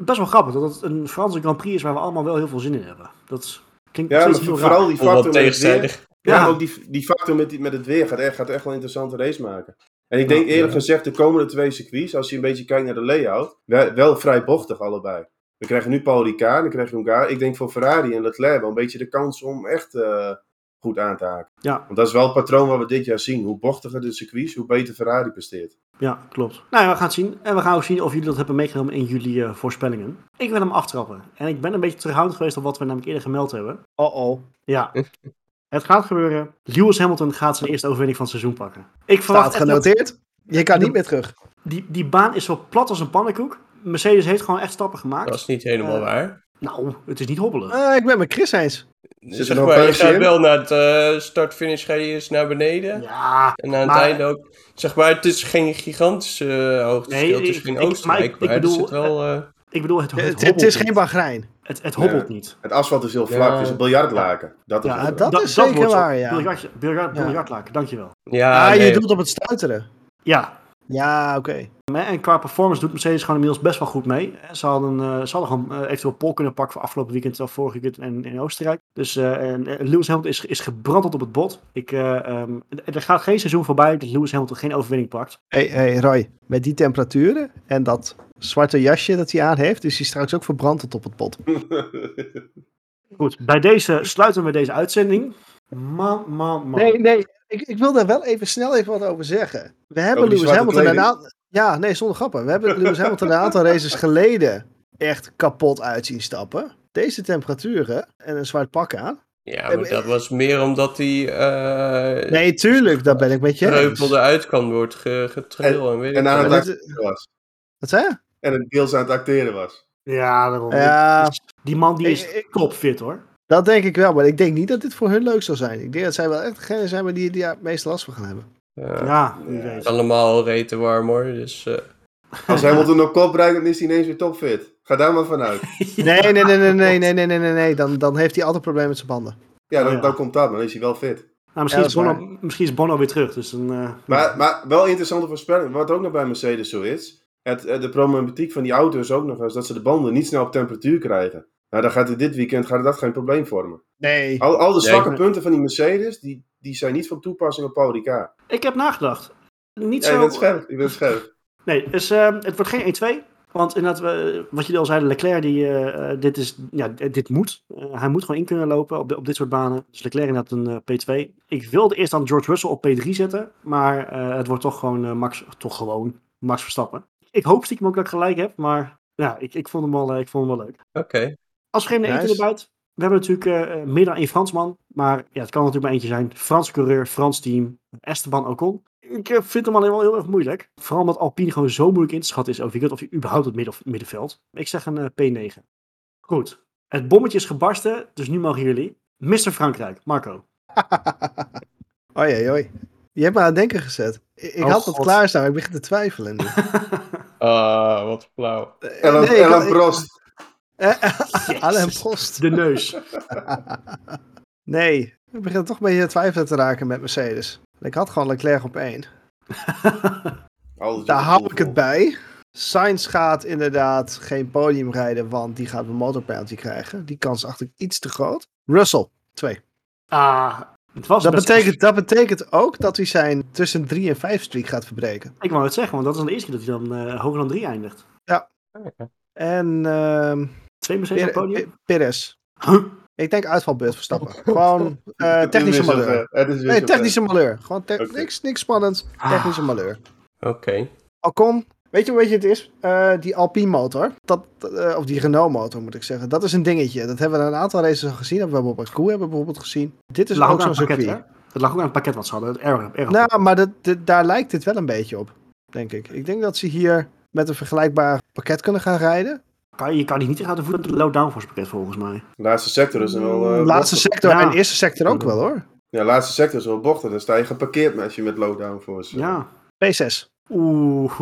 best wel grappig dat het een Franse Grand Prix is waar we allemaal wel heel veel zin in hebben. Dat klinkt Ja, maar steeds heel vooral raar. die factor met het weer. tegenstrijdig. Ja, Ja. maar ook die, die factor met, die, met het weer gaat echt, gaat echt wel een interessante race maken. En ik denk eerlijk gezegd, de komende twee circuits, als je een beetje kijkt naar de layout, wel, wel vrij bochtig allebei. We krijgen nu Paul Ricard, dan krijg je Hongaar. Ik denk voor Ferrari en Leclerc wel een beetje de kans om echt eh, goed aan te haken. Ja. Want dat is wel het patroon wat we dit jaar zien. Hoe bochtiger de circuits, hoe beter Ferrari presteert. Ja, klopt. Nou ja, we gaan het zien. En we gaan ook zien of jullie dat hebben meegenomen in jullie eh, voorspellingen. Ik wil hem aftrappen. En ik ben een beetje terughoudend geweest op wat we namelijk eerder gemeld hebben. Oh-oh. Ja. Het gaat gebeuren. Lewis Hamilton gaat zijn eerste overwinning van het seizoen pakken. Ik verwacht Staat dat- genoteerd. Je kan niet meer terug. die, die baan is zo plat als een pannenkoek. Mercedes heeft gewoon echt stappen gemaakt. Dat is niet helemaal Eh, waar. Nou, het is niet hobbelen. Eh, ik ben met Chris eens. Zit er Zeg nog maar, je gaat wel naar het eh, start-finish ga je eerst naar beneden. ja, En aan het einde ook. Zeg maar, het is geen gigantische uh, hoogteverschil. Nee, het is ik- geen ik- maar Oostenrijk, ik- maar, ik bedoel, zit wel... eh, ik bedoel, het, het, Het, het is geen Bahrein. Het, het hobbelt Ja. niet. Het asfalt is heel vlak, Ja. het is een biljartlaken. Dat is Ja, het. dat- Da- is zeker waar, ja. Biljartje- biljart- Ja. Biljartlaken, dankjewel. ja, ah, je doet op het stuiteren. Ja, Ja, oké. En qua performance doet Mercedes gewoon inmiddels best wel goed mee. Ze hadden, eh, ze hadden gewoon eh, eventueel pol kunnen pakken voor afgelopen weekend of vorig weekend in, in Oostenrijk. Dus eh, en, Lewis Hamilton is, is gebrand tot op het bot. Ik, eh, ehm, er gaat geen seizoen voorbij dat Lewis Hamilton geen overwinning pakt. Hey, hey Roy, met die temperaturen en dat zwarte jasje dat hij aan heeft, is hij straks ook verbrand tot op het pot. Goed, bij deze sluiten we deze uitzending. Man, man, man. Nee, nee, ik, ik wil daar wel even snel even wat over zeggen. We hebben Lewis Hamilton een aantal... Ja, nee, zonder grappen. We hebben Lewis Hamilton een aantal races geleden echt kapot uit zien stappen. Deze temperaturen en een zwart pak aan. Ja, maar dat was meer omdat die uh, Nee, tuurlijk, dat ben ik met je eens. treupelde uitkant wordt ge, getril en, weet En aan het dat- acteren was. Wat zei je? En het deels aan het acteren was. Ja, daarom. Ja, Die man die is Ik- topfit hoor. dat denk ik wel. Maar ik denk niet dat dit voor hun leuk zal zijn. Ik denk dat zij wel echt degene zijn waar die, die het meeste last van gaan hebben. Ja, Ja, wie Ja. weet. Reten warm hoor, dus... eh, Als Hamilton op kop rijdt, dan is hij ineens weer topfit. Ga daar maar vanuit. Nee, nee, nee, nee, nee, nee, nee, nee, nee, nee. Dan, dan heeft hij altijd problemen met zijn banden. Ja, dan, Oh ja. dan komt dat, maar dan is hij wel fit. Nou, misschien, Ja, is Bono, misschien is Bono weer terug. Dus dan, eh, Maar, maar wel interessante voorspelling. Wat ook nog bij Mercedes zo is. het, eh, de problematiek van die auto is ook nog eens dat ze de banden niet snel op temperatuur krijgen. Nou, dan gaat het dit weekend gaat dat geen probleem vormen. Nee. Al, al de zwakke punten van die Mercedes, die, die zijn niet van toepassing op Paul Ricard. Ik heb nagedacht. Niet Ja, je zo... bent scherp, je bent scherp. Nee, dus, eh, het wordt geen 1-2. Want inderdaad, we- wat jullie al zeiden, Leclerc, die, eh, eh, dit, is, ja, dit moet. Eh, hij moet gewoon in kunnen lopen op, de- op dit soort banen. Dus Leclerc inderdaad een eh, P2. Ik wilde eerst dan George Russell op P3 zetten. Maar eh, het wordt toch gewoon, Max, toch gewoon Max Verstappen. Ik hoop stiekem ook dat ik gelijk heb. Maar ja, ik, ik, vond, hem wel, ik vond hem wel leuk. Oké. Als we geen eentje Nice. erbij. We hebben natuurlijk eh, meer dan één Fransman. Maar ja, het kan natuurlijk maar eentje zijn. Franse coureur, Frans team. Esteban Ocon. Ik eh, vind hem alleen wel heel erg moeilijk. Vooral omdat Alpine gewoon zo moeilijk in te schatten is over weekend. Of je überhaupt het midden, middenveld. Ik zeg een eh, P9. Goed. Het bommetje is gebarsten. Dus nu mogen jullie. Mr. Frankrijk, Marco. Oei, oei, oei. Je hebt me aan het denken gezet. Ik, ik Oh, had het God. klaarstaan, ik begin te twijfelen nu. Ah, wat flauw. Ellen, nee, Ellen Prost. Eh. Alain Prost. De neus. nee, ik begin toch een beetje te twijfelen te raken met Mercedes. Ik had gewoon Leclerc op één. Alles Daar hou ik het bij. Sainz gaat inderdaad geen podium rijden, want die gaat een motorpenalty krijgen. Die kans acht ik iets te groot. Russell, 2. Ah, het was Dat best- betekent, dat betekent ook dat hij zijn tussen 3 en 5 streak gaat verbreken. Ik wou het zeggen, want dat is dan de eerste keer dat hij dan eh, hoger dan 3 eindigt. En ehm Twee Mercedes op podium. Per- Perez. Huh? Ik denk uitvalbeurt Verstappen. Gewoon eh, technische malheur. ver. Het is weer Nee, technische malheur. Gewoon te- niks, niks spannends. Technische malheur. Oké. Alcon, weet je weet je het is? Eh, die Alpine motor, dat, eh, of die Renault motor moet ik zeggen, dat is een dingetje. Dat hebben we een aantal races al gezien. Dat hebben we op Baku hebben we bijvoorbeeld gezien. Dit is lag ook zo'n circuit. hè? Het lag ook aan het pakket wat ze hadden. Het erg, erg Nou, maar dat, dat- daar lijkt dit wel een beetje op, denk ik. Ik denk dat ze hier met een vergelijkbaar pakket kunnen gaan rijden. Kan, je kan die niet tegen de voet met het low downforce pakket volgens mij. De laatste sector is wel... eh, laatste sector Ja. en eerste sector ook wel hoor. Ja, laatste sector is wel bochten. Dan sta je geparkeerd met- als je met lowdown voor is. Ja. P6. Oeh.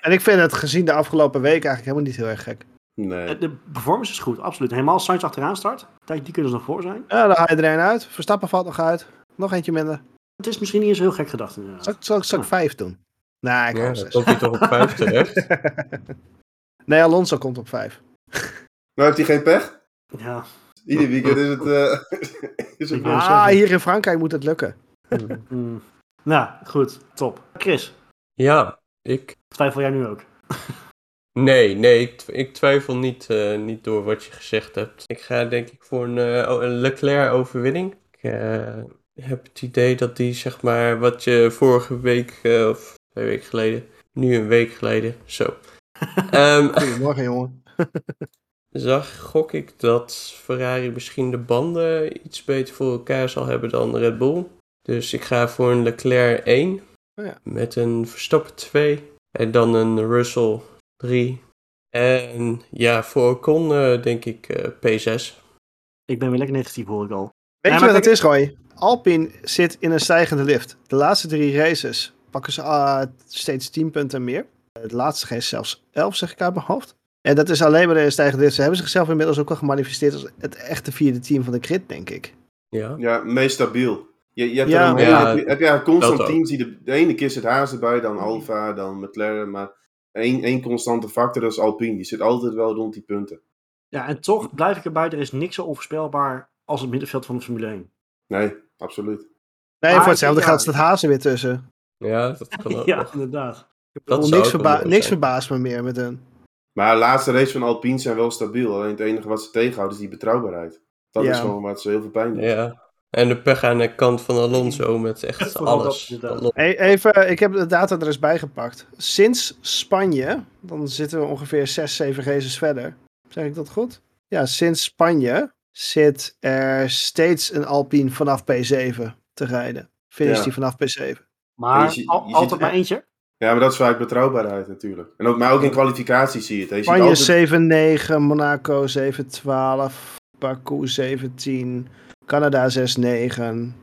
En ik vind het gezien de afgelopen week eigenlijk helemaal niet heel erg gek. Nee. Eh, De performance is goed, absoluut. Helemaal Sainz achteraan start. Kijk, die kunnen ze nog voor zijn. Ja, daar haal je er een uit. Verstappen valt nog uit. Nog eentje minder. Het is misschien niet eens heel gek gedacht. inderdaad. Zal, ik- zal, ik- zal ik vijf doen? Nee, ik Ja, dan zes. komt hij toch op vijf terecht. nee, Alonso komt op vijf. Nou heeft hij geen pech. Ja. Ieder weekend is het... eh is het. Ah, hier in Frankrijk moet het lukken. Mm. Nou, goed. Top. Chris, Ja, ik... twijfel jij nu ook? Nee, nee, ik, tw- ik twijfel niet, eh, niet door wat je gezegd hebt. Ik ga denk ik voor een, eh, oh, een Leclerc-overwinning. Ik eh, heb het idee dat die, zeg maar, wat je vorige week, eh, of twee weken geleden, nu een week geleden, zo. Ehm, Goedemorgen, jongen. zag, gok ik dat Ferrari misschien de banden iets beter voor elkaar zal hebben dan Red Bull. Dus ik ga voor een Leclerc 1 Oh ja. met een Verstappen 2 en dan een Russell 3. En ja, voor Ocon eh, denk ik eh, P6. Ik ben weer lekker negatief, hoor ik al. Weet Ja, je wat het is, Roy? Alpine zit in een stijgende lift. De laatste drie races pakken ze ah, steeds 10 punten meer. Het laatste geen zelfs 11, zeg ik uit mijn hoofd. En dat is alleen maar een stijgende. Ze hebben zichzelf inmiddels ook wel gemanifesteerd als het echte vierde team van de grid, denk ik. Ja. Ja, meest stabiel. Je, je hebt Ja. er omheen, Ja, heb je, heb je eigenlijk constant teams die de, de ene keer zit Haas erbij, dan Alfa, dan McLaren, maar één, één constante factor dat is Alpine. Die zit altijd wel rond die punten. Ja, en toch blijf ik erbij. Er is niks zo onvoorspelbaar als het middenveld van de Formule 1. Nee, absoluut. Nee, Maar voor hetzelfde ja. geld staat Hazen weer tussen. Ja, dat kan ook ja, inderdaad. Dat niks, verba niks verbaast me meer met hun. Maar de laatste race van Alpine zijn wel stabiel. Alleen het enige wat ze tegenhouden is die betrouwbaarheid. Dat Ja. is gewoon wat ze heel veel pijn doet. Ja. En de pech aan de kant van Alonso met echt alles. Hey, even, ik heb de data er eens bij gepakt. Sinds Spanje, dan zitten we ongeveer 6, 7 races verder. Zeg ik dat goed? Ja, sinds Spanje zit er steeds een Alpine vanaf P7 te rijden. Finish Ja. die vanaf P7. Maar Je je altijd maar eentje. Ja, maar dat is vaak betrouwbaarheid natuurlijk. En ook, maar ook in kwalificatie zie je het. Spanje altijd- 7-9, Monaco 7-12, Baku 17, Canada 6-9,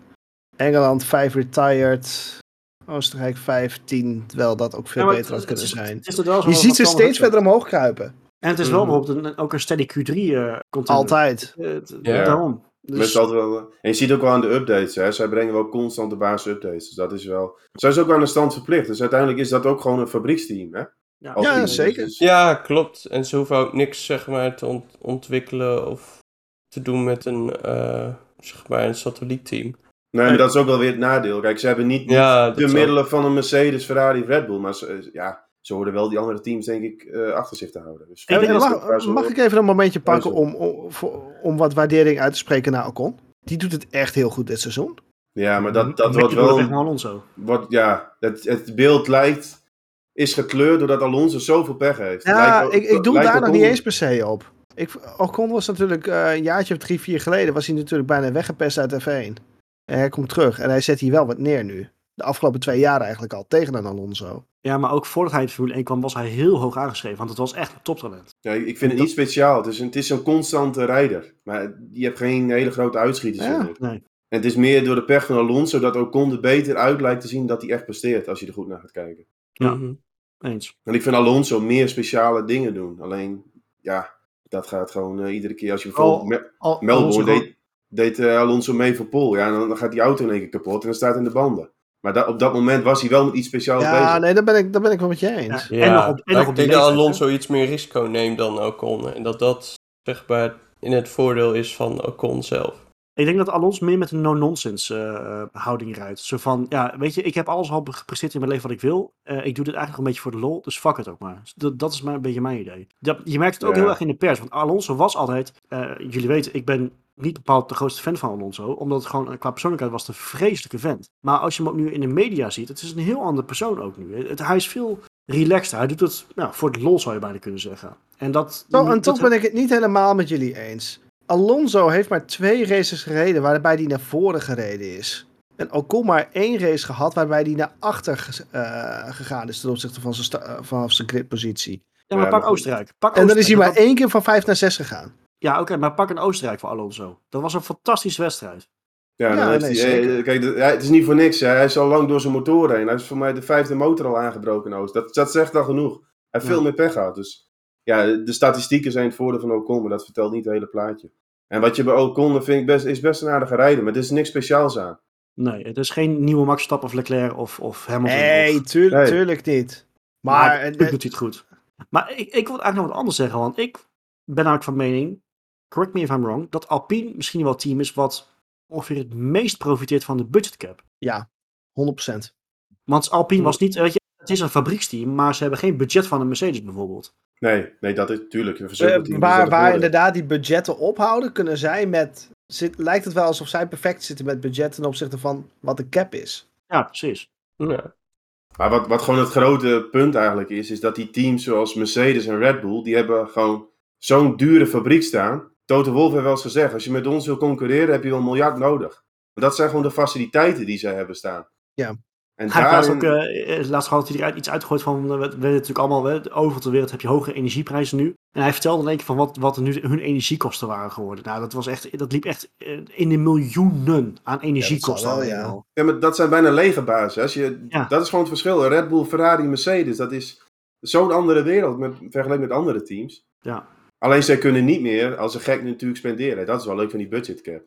Engeland 5 retired, Oostenrijk 15, terwijl dat ook veel Ja, beter had kunnen zijn. het wel Je ziet ze steeds verder omhoog kruipen. En het is wel Mhm. bijvoorbeeld een, ook een steady Q3 eh contender. Altijd. Eh, het- Ja. Daarom. Dus, Met wel, eh, en je ziet ook wel aan de updates, hè. zij brengen wel constant de basis updates. Dus dat is wel. Zij is ook aan de stand verplicht. Dus uiteindelijk is dat ook gewoon een fabrieksteam. Hè? Ja. Zeker. Dus- Ja, klopt. En ze hoeven ook niks zeg maar, te ont- ontwikkelen of te doen met een, eh, zeg maar een satellietteam. Nee, maar dat is ook wel weer het nadeel. Kijk, ze hebben niet Ja, de middelen van een Mercedes, Ferrari, Red Bull. Maar ze, ja, ze hoorden wel die andere teams, denk ik, eh, achter zich te houden. Dus Ik denk dat mag, dat ik even een momentje pakken om, om, om wat waardering uit te spreken naar Ocon? Die doet het echt heel goed dit seizoen. Ja, maar dat, dat Beetje wordt wel... Alonso. Wordt, ja, het, het beeld lijkt... Is gekleurd doordat Alonso zoveel pech heeft. Ja, lijkt ik, ik doe daar nog niet eens per se op. Ik, Ocon was natuurlijk eh, een jaartje of drie, vier geleden, was hij natuurlijk bijna weggepest uit F1. En hij komt terug en hij zet hier wel wat neer nu. De afgelopen twee jaar eigenlijk al, tegen een Alonso. Ja, maar ook voordat hij in de Formule 1 kwam, was hij heel hoog aangeschreven. Want het was echt een toptalent. Ja, ik vind het niet speciaal. Het is, een, het is een constante rijder. Maar je hebt geen hele grote uitschieters. Ja. Nee. En het is meer door de pech van Alonso dat Ocon er beter uit lijkt te zien dat hij echt presteert. Als je er goed naar gaat kijken. Ja. Mhm. Eens. En ik vind Alonso meer speciale dingen doen. Alleen, ja, dat gaat gewoon eh, iedere keer. Als je bijvoorbeeld Al- Me- Al, Melbourne Alonso deed, deed eh, Alonso mee voor Pol. Ja, en dan, dan gaat die auto in één keer kapot en dan staat hij in de banden. Maar da- op dat moment was hij wel met iets speciaals Ja, bezig. nee, daar ben ik, daar ben ik wel met je eens. Ja. Ja, En nog op- en nog ik op die denk dat Alonso iets meer risico neemt dan Ocon. En dat dat zeg maar in het voordeel is van Ocon zelf. Ik denk dat Alonso meer met een no-nonsense eh, houding rijdt. Zo van, ja, weet je, ik heb alles al gepresteerd in mijn leven wat ik wil. Eh, ik doe dit eigenlijk een beetje voor de lol, dus fuck het ook maar. Dus Dat, dat is maar een beetje mijn idee. Dat, je merkt het ook Ja. heel erg in de pers, want Alonso was altijd, eh, jullie weten, ik ben niet bepaald de grootste fan van Alonso, omdat het gewoon qua persoonlijkheid was een vreselijke vent. Maar als je hem ook nu in de media ziet, het is een heel andere persoon ook nu. Het, hij is veel relaxter. Hij doet het nou, voor de lol, zou je bijna kunnen zeggen. En dat... Zo, en dat- toch ben ik het niet helemaal met jullie eens. Alonso heeft maar twee races gereden waarbij hij naar voren gereden is. En Ocon maar één race gehad waarbij hij naar achter eh, gegaan is ten opzichte van zijn, eh, vanaf zijn gridpositie. Ja, maar pak Oostenrijk. Pak En dan is hij Oostenrijk. maar één keer van vijf naar zes gegaan. Ja, oké, maar pak een Oostenrijk voor Alonso. Dat was een fantastische wedstrijd. Ja, nee, hij- eh, zeker. kijk, de- hij- het is niet voor niks. Hè. Hij is al lang door zijn motor heen. Hij is voor mij de vijfde motor al aangebroken. in Oost. Dat, dat zegt al genoeg. Hij heeft Ja. veel meer pech gehad. Dus ja, de statistieken zijn het voordeel van Ocon, maar dat vertelt niet het hele plaatje. En wat je bij Ocon vind ik best, is best een aardige rijder, maar er is niks speciaals aan. Nee, het is geen nieuwe Max Verstappen of Leclerc of, of Hamilton. Nee, of, tuur- Nee. tuurlijk niet. maar Maar, natuurlijk eh, doet hij het goed. Maar ik, ik wil eigenlijk nog wat anders zeggen, want ik ben namelijk van mening, correct me if I'm wrong, dat Alpine misschien wel het team is wat ongeveer het meest profiteert van de budgetcap. ja, 100%. Want Alpine was niet, weet je, het is een fabrieksteam, maar ze hebben geen budget van een Mercedes bijvoorbeeld. Nee, nee, dat is natuurlijk. Een Eh, waar waar inderdaad die budgetten ophouden, kunnen zij met. Zit, lijkt het wel alsof zij perfect zitten met budget ten opzichte van wat de cap is. Ja, precies. Ja. Maar wat, wat gewoon het grote punt eigenlijk is, is dat die teams zoals Mercedes en Red Bull, die hebben gewoon zo'n dure fabriek staan. Toto Wolff heeft wel eens gezegd, als je met ons wil concurreren, heb je wel een miljard nodig. Maar dat zijn gewoon de faciliteiten die zij hebben staan. Ja. En Hij daarin- ook, eh, eh, laatst had hij eruit iets uitgegooid van, we weten natuurlijk allemaal, hè, overal ter wereld heb je hoge energieprijzen nu. En hij vertelde in één keer van wat, wat er nu hun energiekosten waren geworden. Nou, dat was echt, dat liep echt eh, in de miljoenen aan energiekosten. wel, ja. al. Ja, maar dat zijn bijna legerbazen. Als je, Ja. Dat is gewoon het verschil. Red Bull, Ferrari, Mercedes, dat is zo'n andere wereld met, vergeleken met andere teams. Ja. Alleen zij kunnen niet meer als een gek natuurlijk spenderen. Dat is wel leuk van die budgetcap.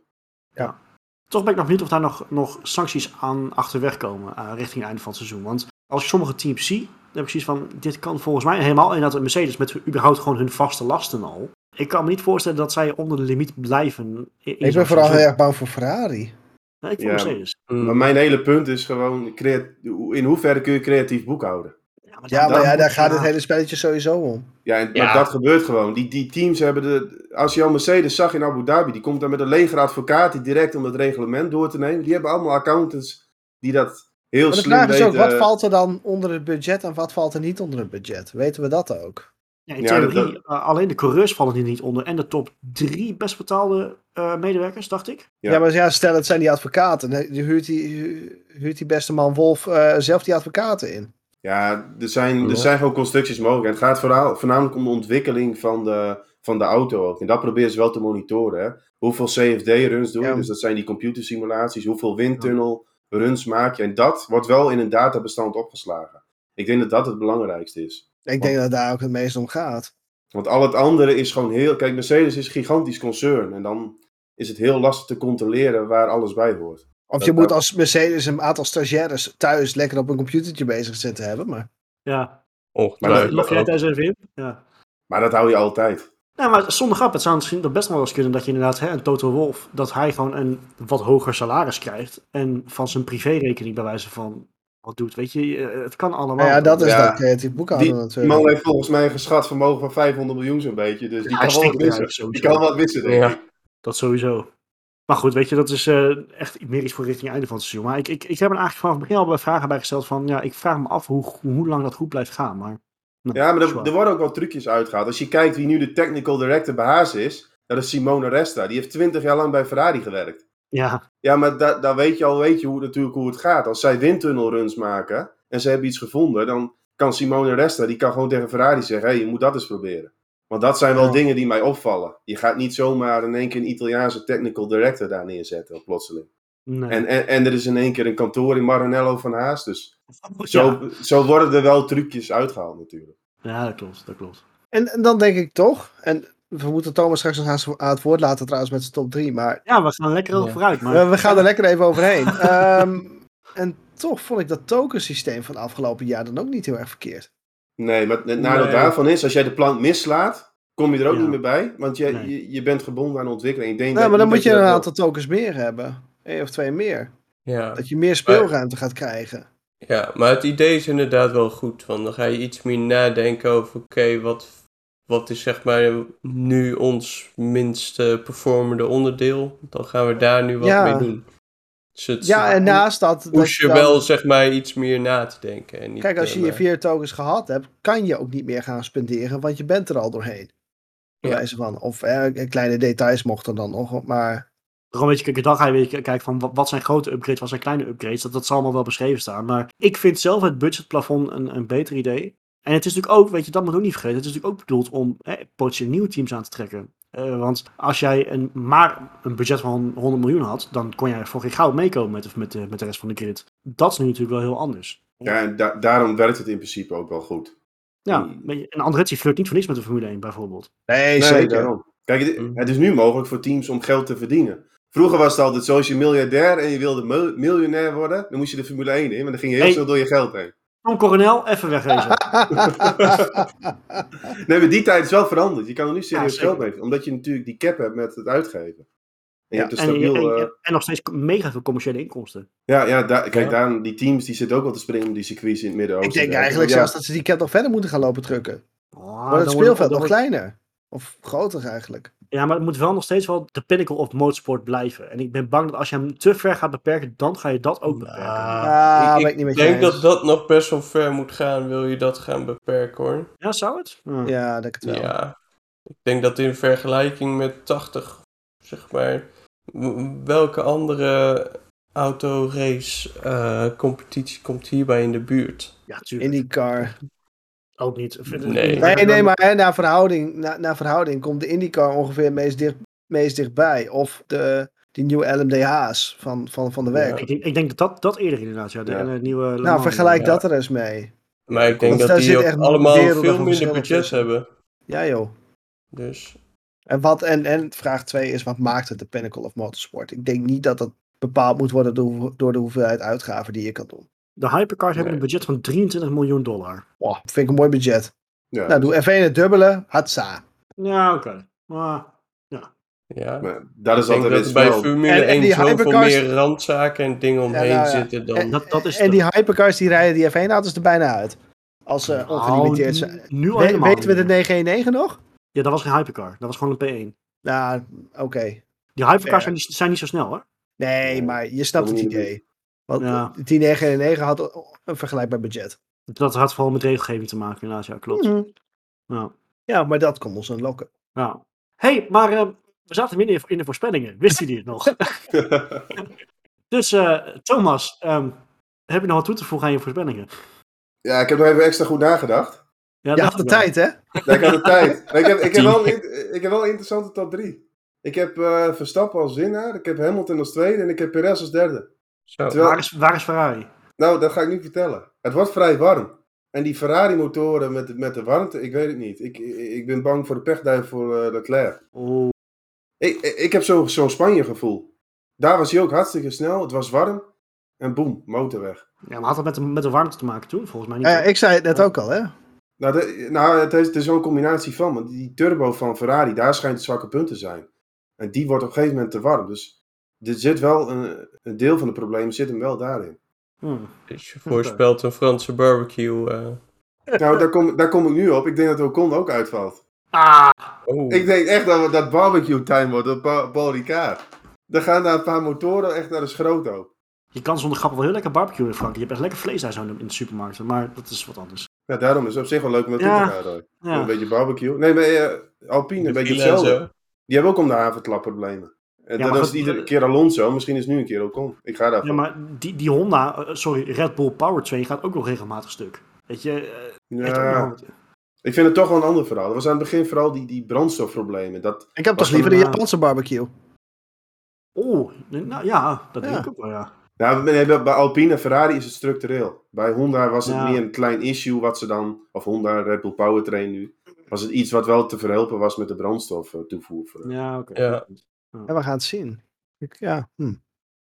Toch ben ik nog benieuwd of daar nog, nog sancties aan achterweg komen eh, richting het einde van het seizoen. Want als ik sommige teams zie, dan heb ik zoiets van, dit kan volgens mij helemaal inderdaad een Mercedes met überhaupt gewoon hun vaste lasten al. Ik kan me niet voorstellen dat zij onder de limiet blijven. Ik ben vooral heel erg bang voor Ferrari. Nee, ik voor Ja. Mercedes. Mm. Maar mijn hele punt is gewoon, in hoeverre kun je creatief boekhouden? Ja, maar, Ja, maar daar gaat het hele spelletje sowieso om. Ja, en, Ja. maar dat gebeurt gewoon. Die, die teams hebben de... Als je al Mercedes zag in Abu Dhabi, die komt dan met een leger advocaten direct om het reglement door te nemen. Die hebben allemaal accountants die dat heel Maar de slim vraag is ook, wat valt er dan onder het budget en wat valt er niet onder het budget? Weten we dat ook? Ja, in Ja, theorie, dat- eh, alleen de coureurs vallen hier niet onder. En de top drie best betaalde eh, medewerkers, dacht ik. Ja. Ja. maar ja, stel het zijn die advocaten. Dan huurt die, hu- huurt die beste man Wolf eh, zelf die advocaten in. Ja, er zijn, er zijn gewoon constructies mogelijk. En het gaat vooral, voornamelijk om de ontwikkeling van de, van de auto ook. En dat proberen ze wel te monitoren. Hè. Hoeveel CFD-runs doe je? Ja. Dus dat zijn die computersimulaties. Hoeveel windtunnel-runs maak je? En dat wordt wel in een databestand opgeslagen. Ik denk dat dat het belangrijkste is. Ik denk dat het daar ook het meest om gaat. Want al het andere is gewoon heel... Kijk, Mercedes is een gigantisch concern. En dan is het heel lastig te controleren waar alles bij hoort. Of Dat- je moet als Mercedes een aantal stagiaires thuis lekker op een computertje bezig zitten hebben. Maar Ja, Ongetwijfeld. Log jij thuis even in? Ja. Maar dat hou je altijd. Nou, maar zonder grap, het zou misschien toch best wel eens kunnen dat je inderdaad, hè, een Toto Wolf, dat hij gewoon een wat hoger salaris krijgt en van zijn privérekening bij wijze van wat doet. Weet je, eh, het kan allemaal. Maar ja, dat is Ja. dat creatief boekhouden Die, die natuurlijk. man heeft volgens mij een geschat vermogen van 500 miljoen zo'n beetje. Dus die Ja, kan wel wat wissen. Die sowieso. kan wat wissen, denk Ja. ik. Dat sowieso. Maar goed, weet je, dat is eh, echt meer iets voor richting einde van het seizoen. Maar ik, ik, ik heb er eigenlijk vanaf het begin al bij vragen bij gesteld van, ja, ik vraag me af hoe, hoe lang dat goed blijft gaan. Maar, nou, Ja, maar er, er worden ook wel trucjes uitgehaald. Als je kijkt wie nu de technical director bij Haas is, dat is Simone Resta. Die heeft 20 jaar lang bij Ferrari gewerkt. Ja, Ja, maar da- daar weet je al weet je hoe, natuurlijk hoe het gaat. Als zij windtunnelruns maken en ze hebben iets gevonden, dan kan Simone Resta, die kan gewoon tegen Ferrari zeggen, hé, hey, je moet dat eens proberen. Want dat zijn wel Ja. dingen die mij opvallen. Je gaat niet zomaar in één keer een Italiaanse technical director daar neerzetten, plotseling. nee. En, en, en er is in één keer een kantoor in Maranello van Haas, dus ja. zo, zo worden er wel trucjes uitgehaald natuurlijk. ja, dat klopt, dat klopt. En, en dan denk ik toch, en we moeten Thomas straks nog aan- het woord laten trouwens met zijn top 3, maar Ja, we gaan lekker over Ja. vooruit. Maar... we, we gaan er lekker even overheen. Ehm, en toch vond ik dat tokensysteem van afgelopen jaar dan ook niet heel erg verkeerd. Nee, maar het nadeel Nee. daarvan is, als jij de plank mislaat, kom je er ook Ja. niet meer bij. Want je, Nee. je, je bent gebonden aan de ontwikkeling. Ik denk Nee, dat- maar dan moet je een aantal tokens meer hebben. Eén of twee meer. Ja. Dat je meer speelruimte gaat krijgen. ja, maar het idee is inderdaad wel goed. Want dan ga je iets meer nadenken over, oké, wat, wat is zeg maar nu ons minst performende onderdeel? Dan gaan we daar nu wat Ja. mee doen. Dus Ja, en naast dat... dat push je dan- wel zeg maar iets meer na te denken. En niet, Kijk, als eh, je je maar- vier tokens gehad hebt, kan je ook niet meer gaan spenderen, want je bent er al doorheen. Bij Ja. wijze van. Of eh, kleine details mochten dan nog, maar... Gewoon weet je, kijk, dan ga je weer kijken van wat, zijn grote upgrades, wat zijn kleine upgrades. Dat, dat zal allemaal wel beschreven staan. Maar ik vind zelf het budgetplafond een, een beter idee. En het is natuurlijk ook, weet je, dat moet je ook niet vergeten. Het is natuurlijk ook bedoeld om hè, potentieel nieuwe teams aan te trekken. Eh, want als jij een, maar een budget van 100 miljoen had, dan kon jij voor geen goud meekomen met, de- met, de, met de rest van de grid. Dat is nu natuurlijk wel heel anders. Ja, en da- daarom werkt het in principe ook wel goed. Ja, Mm. je, en Andretti flirt niet voor niks met de Formule 1 bijvoorbeeld. Nee, Nee, zeker. daarom. Kijk, het, Mm. het is nu mogelijk voor teams om geld te verdienen. Vroeger was het altijd zo, als je miljardair en je wilde mil- miljonair worden, dan moest je de Formule 1 in, maar dan ging je heel Hey. snel door je geld heen. Tom Coronel, even wegwezen. Nee, maar die tijd is wel veranderd. Je kan er nu serieus geld mee verdienen, omdat je natuurlijk die cap hebt met het uitgeven. En je Ja, hebt en, stabiel... en, eh, en nog steeds mega veel commerciële inkomsten. ja, ja daar, kijk, Ja. daar, die teams die zitten ook wel te springen om die circuits in het Ik Midden-Oosten. denk te eigenlijk zelfs dat ze die cap nog verder moeten gaan lopen drukken. Oh, Wordt dan het speelveld nog wordt- kleiner? Of groter eigenlijk? Ja, maar het moet wel nog steeds wel de pinnacle of motorsport blijven. En ik ben bang dat als je hem te ver gaat beperken, dan ga je dat ook beperken. Ah, ik ben ik niet met je denk dat dat nog best wel ver moet gaan, wil je dat gaan beperken hoor. Ja, zou het? Ja. Ja, denk het wel. Ja, ik denk dat in vergelijking met 80, zeg maar, welke andere autorace eh competitie komt hierbij in de buurt? Ja, tuurlijk. IndyCar. Ook niet. Nee. Nee, nee, maar hè, naar, verhouding, naar, naar verhouding komt de IndyCar ongeveer het meest, dicht, meest dichtbij. Of de, die nieuwe LMDH's van, van, van de weg. Ik, denk- ik denk dat dat, dat eerder inderdaad, ja. De, Ja. nieuwe Nou, vergelijk ja. dat er eens mee. Maar ik denk Want dat die ook echt allemaal veel minder verschillen budget tussen. hebben. Ja, joh. Dus En, wat, en, en vraag 2 is, wat maakt het de pinnacle of motorsport? Ik denk niet dat dat bepaald moet worden door, door de hoeveelheid uitgaven die je kan doen. De hypercars hebben een budget van 23 miljoen dollar. Wow, vind ik een mooi budget. Ja. Nou, doe F1 het dubbele, hatsa. Ja, oké. Maar ja. Maar dat is altijd dat er bij. Formule En- en 1 die zoveel hypercars- meer randzaken en dingen omheen nou ja. zitten dan... En, Dat- dat is en die hypercars die rijden die F1-auto's er bijna uit. Als ze Nou, ongelimiteerd zijn. Nu al We, helemaal weten we de niet meer. 919 nog? Ja, dat was geen hypercar. Dat was gewoon een P1. Nou, oké. Die hypercars zijn, niet- zijn niet zo snel, hoor. Nee, maar je snapt het idee. Want Ja. die 919 had een vergelijkbaar budget. Dat had vooral met regelgeving te maken, inderdaad. Ja, klopt. Mhm. Ja. Ja, maar dat kon ons lokken. ja. hey, maar eh, we zaten midden in de- in de voorspellingen. Wist jullie het nog? dus, eh, Thomas, ehm, heb je nog wat toe te voegen aan je voorspellingen? ja, ik heb nog even extra goed nagedacht. Je dat had de wel. tijd, hè? Ja, ik had de tijd. Maar ik, heb, ik, heb wel een, ik heb wel een interessante top 3. Ik heb eh, Verstappen als winnaar, ik heb Hamilton als tweede en ik heb Perez als derde. Zo. Terwijl- Waar is, waar is Ferrari? Nou, dat ga ik nu vertellen. Het wordt vrij warm. En die Ferrari-motoren met, de- met de warmte, ik weet het niet. Ik, ik, ben bang voor de pechduif voor eh, Leclerc. Oh, Ik, ik, heb zo'n zo Spanje-gevoel. Daar was hij ook hartstikke snel, het was warm. En boem, motor weg. ja, maar had dat met de, met de warmte te maken toen? Volgens mij niet. Ik zei het net ook al, hè? Nou, de- nou het, is, het is wel een combinatie van. Want die turbo van Ferrari, daar schijnt het zwakke punt te zijn. En die wordt op een gegeven moment te warm. Dus er zit wel een, een deel van het probleem zit hem wel daarin. Hmm. Dus je voorspelt een Franse barbecue. eh. Nou, daar kom, daar kom ik nu op. Ik denk dat Ocon ook uitvalt. Ah, Oh. Ik denk echt dat dat barbecue time wordt op Paul Ricard. Dan gaan daar een paar motoren echt naar de schroot op. je kan zonder grap wel heel lekker barbecuen in Frankrijk. Je hebt echt lekker vlees daar zo in de supermarkt. Maar dat is wat anders. Ja, daarom is het op zich wel leuk om naartoe Ja. te gaan. Ja. Een beetje barbecue. Nee, maar eh, Alpine, De een beetje hetzelfde. Die hebben ook om de havenklap problemen. En Ja, dan maar is het iedere eh, keer Alonso, misschien is het nu een keer Ocon. Ik ga daarvan. Ja, maar die, die Honda, eh, sorry, Red Bull Powertrain gaat ook nog regelmatig stuk. Weet je, eh, Ja, ik vind het toch wel een ander verhaal. Dat was aan het begin vooral die, die brandstofproblemen. Dat, Ik heb toch liever de eh, Japanse barbecue. Oh, nou ja, dat denk Ja. ik ook wel, ja. nou, nee, bij Alpine en Ferrari is het structureel. Bij Honda was het Ja. meer een klein issue wat ze dan, of Honda, Red Bull Powertrain nu, was het iets wat wel te verhelpen was met de brandstof eh, toevoer. voor- Ja, oké. Ja. En we gaan het zien. Ik, ja. Hm.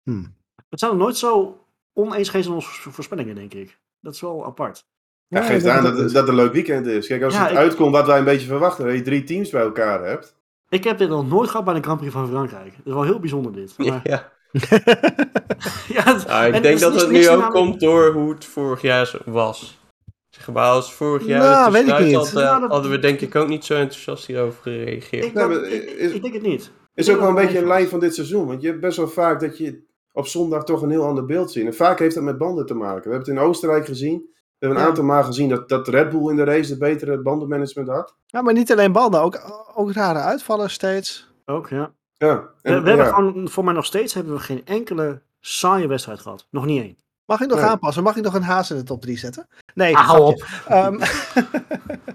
Hm. Het zijn nog nooit zo oneens geweest in onze vo- voorspellingen, denk ik. Dat is wel apart. Ja, Ja, geeft aan dat dat, dat een leuk weekend is. Kijk, als Ja, het ik- uitkomt wat wij een beetje verwachten, dat je drie teams bij elkaar hebt. Ik heb dit nog nooit gehad bij de Grand Prix van Frankrijk. Het is wel heel bijzonder dit. Maar, Ja. ja, het- Nou, ik en denk dat het nu ook naam- komt door hoe het vorig jaar was. Zeg maar, als vorig jaar Nou, het weet ik niet. had, eh, dat- hadden we denk ik ook niet zo enthousiast hierover gereageerd. Ik, dat- ik denk het niet. Is ook wel een beetje een lijn van dit seizoen. Want je hebt best wel vaak dat je op zondag toch een heel ander beeld ziet. En vaak heeft dat met banden te maken. We hebben het in Oostenrijk gezien. We hebben een Ja. aantal maal gezien dat, dat Red Bull in de race het betere bandenmanagement had. Ja, maar niet alleen banden, ook, ook rare uitvallen steeds. Ook, ja. Ja, We, en, we hebben ja. gewoon, voor mij nog steeds hebben we geen enkele saaie wedstrijd gehad. Nog niet één. Mag ik nog Nee. aanpassen? Mag ik nog een haas in de top 3 zetten? Nee, Ah, hou grapje. Ehm,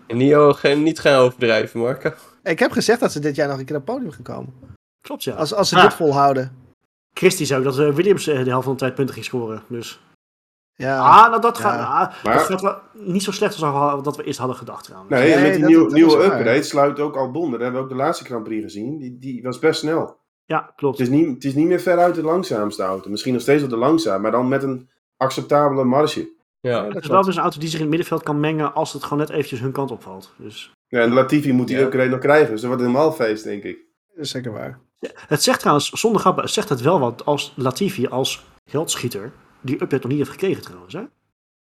En niet, oh, geen- niet gaan overdrijven, Marco. ik heb gezegd dat ze dit jaar nog een keer op het podium gaan komen. Klopt, ja. Als, als ze Ah. dit volhouden. Christy zei ook dat eh, Williams eh, de helft van de tijd punten ging scoren. Dus. Ja. ah, nou, dat, ja. gaat, ah, Maar- dat gaat wel niet zo slecht als dat we eerst hadden gedacht trouwens. Nee, en met die dat- nieuwe, dat nieuwe is waar. upgrade sluit ook Albon. Dat hebben we ook de laatste Grand Prix gezien. Die, die was best snel. Ja, klopt. Het is, niet, het is niet meer veruit de langzaamste auto. Misschien nog steeds op de langzaam, maar dan met een acceptabele marge. Ja. het is wel dus een auto die zich in het middenveld kan mengen als het gewoon net eventjes hun kant opvalt. Dus. Ja, en Latifi moet die Ja. upgrade nog krijgen. Dus dat wordt helemaal feest, denk ik. Dat is zeker waar. Het zegt trouwens, zonder grappen, zegt het wel wat als Latifi als geldschieter die update nog niet heeft gekregen trouwens. Hè?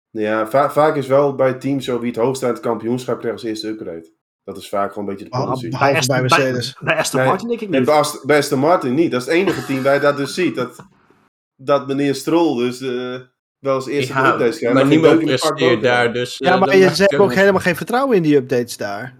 Ja, va- vaak is wel bij teams zo wie het hoogst uit het kampioenschap krijgt als eerste upgrade. Dat is vaak gewoon een beetje de Behalve policy. behalve Aston- bij Mercedes. Bij, Aston Nee, Martin denk ik niet. bij bij Aston Martin niet. Dat is het enige team waar je dat dus ziet. Dat, dat meneer Stroll dus eh, wel eens eerste Ja, updates krijgt. maar niemand presteert daar, dus... Ja, eh, maar je, hebben ook helemaal geen vertrouwen in die updates daar.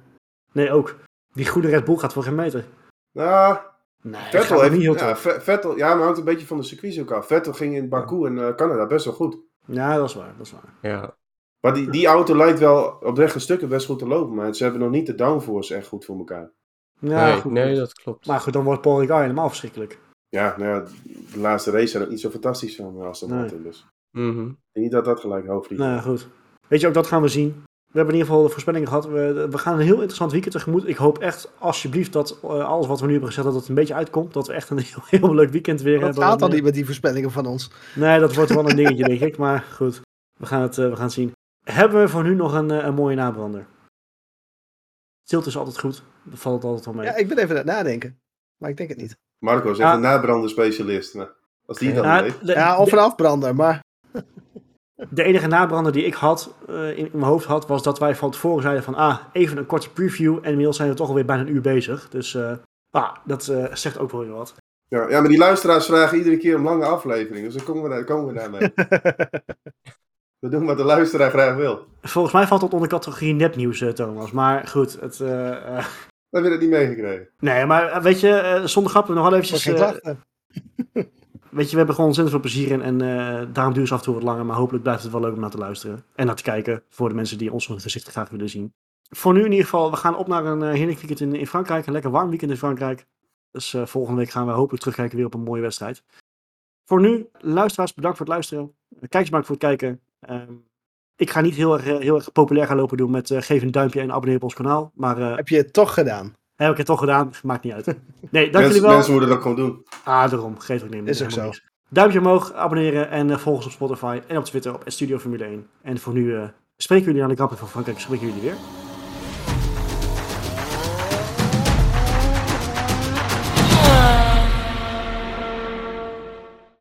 Nee, ook. Die goede Red Bull gaat voor geen meter. Nou, Nee, Vettel heeft... niet heel Ja, Vettel, ja, maar hangt een beetje van de circuits ook af. Vettel ging in Baku en eh, Canada best wel goed. Ja, dat is waar. Dat is waar. Ja. Maar die, die auto lijkt wel op rechte stukken best goed te lopen. Maar ze hebben nog niet de downforce echt goed voor elkaar. Ja, nee, goed, nee, goed. dat klopt. Maar goed, dan wordt Paul Ricard helemaal verschrikkelijk. Ja, nou ja, de laatste race zijn ook niet zo fantastisch van eh, Aston Nee. Martin. Dus Mhm. ik denk niet dat dat gelijk hoofdvlieg Nou ja, goed. Weet je, ook dat gaan we zien. We hebben in ieder geval de voorspellingen gehad. We, we gaan een heel interessant weekend tegemoet. Ik hoop echt, alsjeblieft, dat eh, alles wat we nu hebben gezegd, dat het een beetje uitkomt. Dat we echt een heel, heel leuk weekend weer Dat hebben. gaat al Nee. niet met die voorspellingen van ons. Nee, dat wordt wel een dingetje, denk ik. Maar goed, we gaan het, eh, we gaan het zien. Hebben we voor nu nog een, eh, een mooie nabrander? Stilte is altijd goed. Dat valt het altijd wel mee. Ja, ik ben even aan het nadenken. Maar ik denk het niet. Marco is echt Ja. een nabranden-specialist. Maar als die dat Nou, weet. de, Ja, of een afbrander, maar... de enige nabrander die ik had, eh, in, in mijn hoofd had, was dat wij van tevoren zeiden van, ah, even een korte preview. En inmiddels zijn we toch alweer bijna een uur bezig. Dus, eh, ah, dat eh, zegt ook wel weer wat. Ja, ja, maar die luisteraars vragen iedere keer om lange afleveringen. Dus dan komen we, daar, komen we daarmee. we doen wat de luisteraar graag wil. Volgens mij valt dat onder categorie nepnieuws, Thomas. Maar goed, het... We hebben het niet meegekregen. nee, maar weet je, zonder grappen nog wel eventjes... weet je, we hebben gewoon ontzettend veel plezier in. En eh, daarom duurt het af en toe wat langer. Maar hopelijk blijft het wel leuk om naar te luisteren. En naar te kijken voor de mensen die ons gezicht graag willen zien. Voor nu in ieder geval, we gaan op naar een eh, heerlijk weekend in, in Frankrijk. Een lekker warm weekend in Frankrijk. Dus eh, volgende week gaan we hopelijk terugkijken weer op een mooie wedstrijd. Voor nu, luisteraars, bedankt voor het luisteren. Kijkers, bedankt voor het kijken. Ehm, ik ga niet heel erg, heel erg populair gaan lopen doen met geef een duimpje en abonneer op ons kanaal. Maar Heb je het toch gedaan? Heb ik het toch gedaan? Maakt niet uit. Nee, dank Mensen, jullie wel. mensen moeten dat gewoon doen. Ah, daarom. Geef ook nemen. Is ook zo. niks. Duimpje omhoog, abonneren en eh, volg ons op Spotify en op Twitter op Studio Formule 1. En voor nu, eh, spreken jullie aan de Prix van Frankrijk, spreken jullie weer.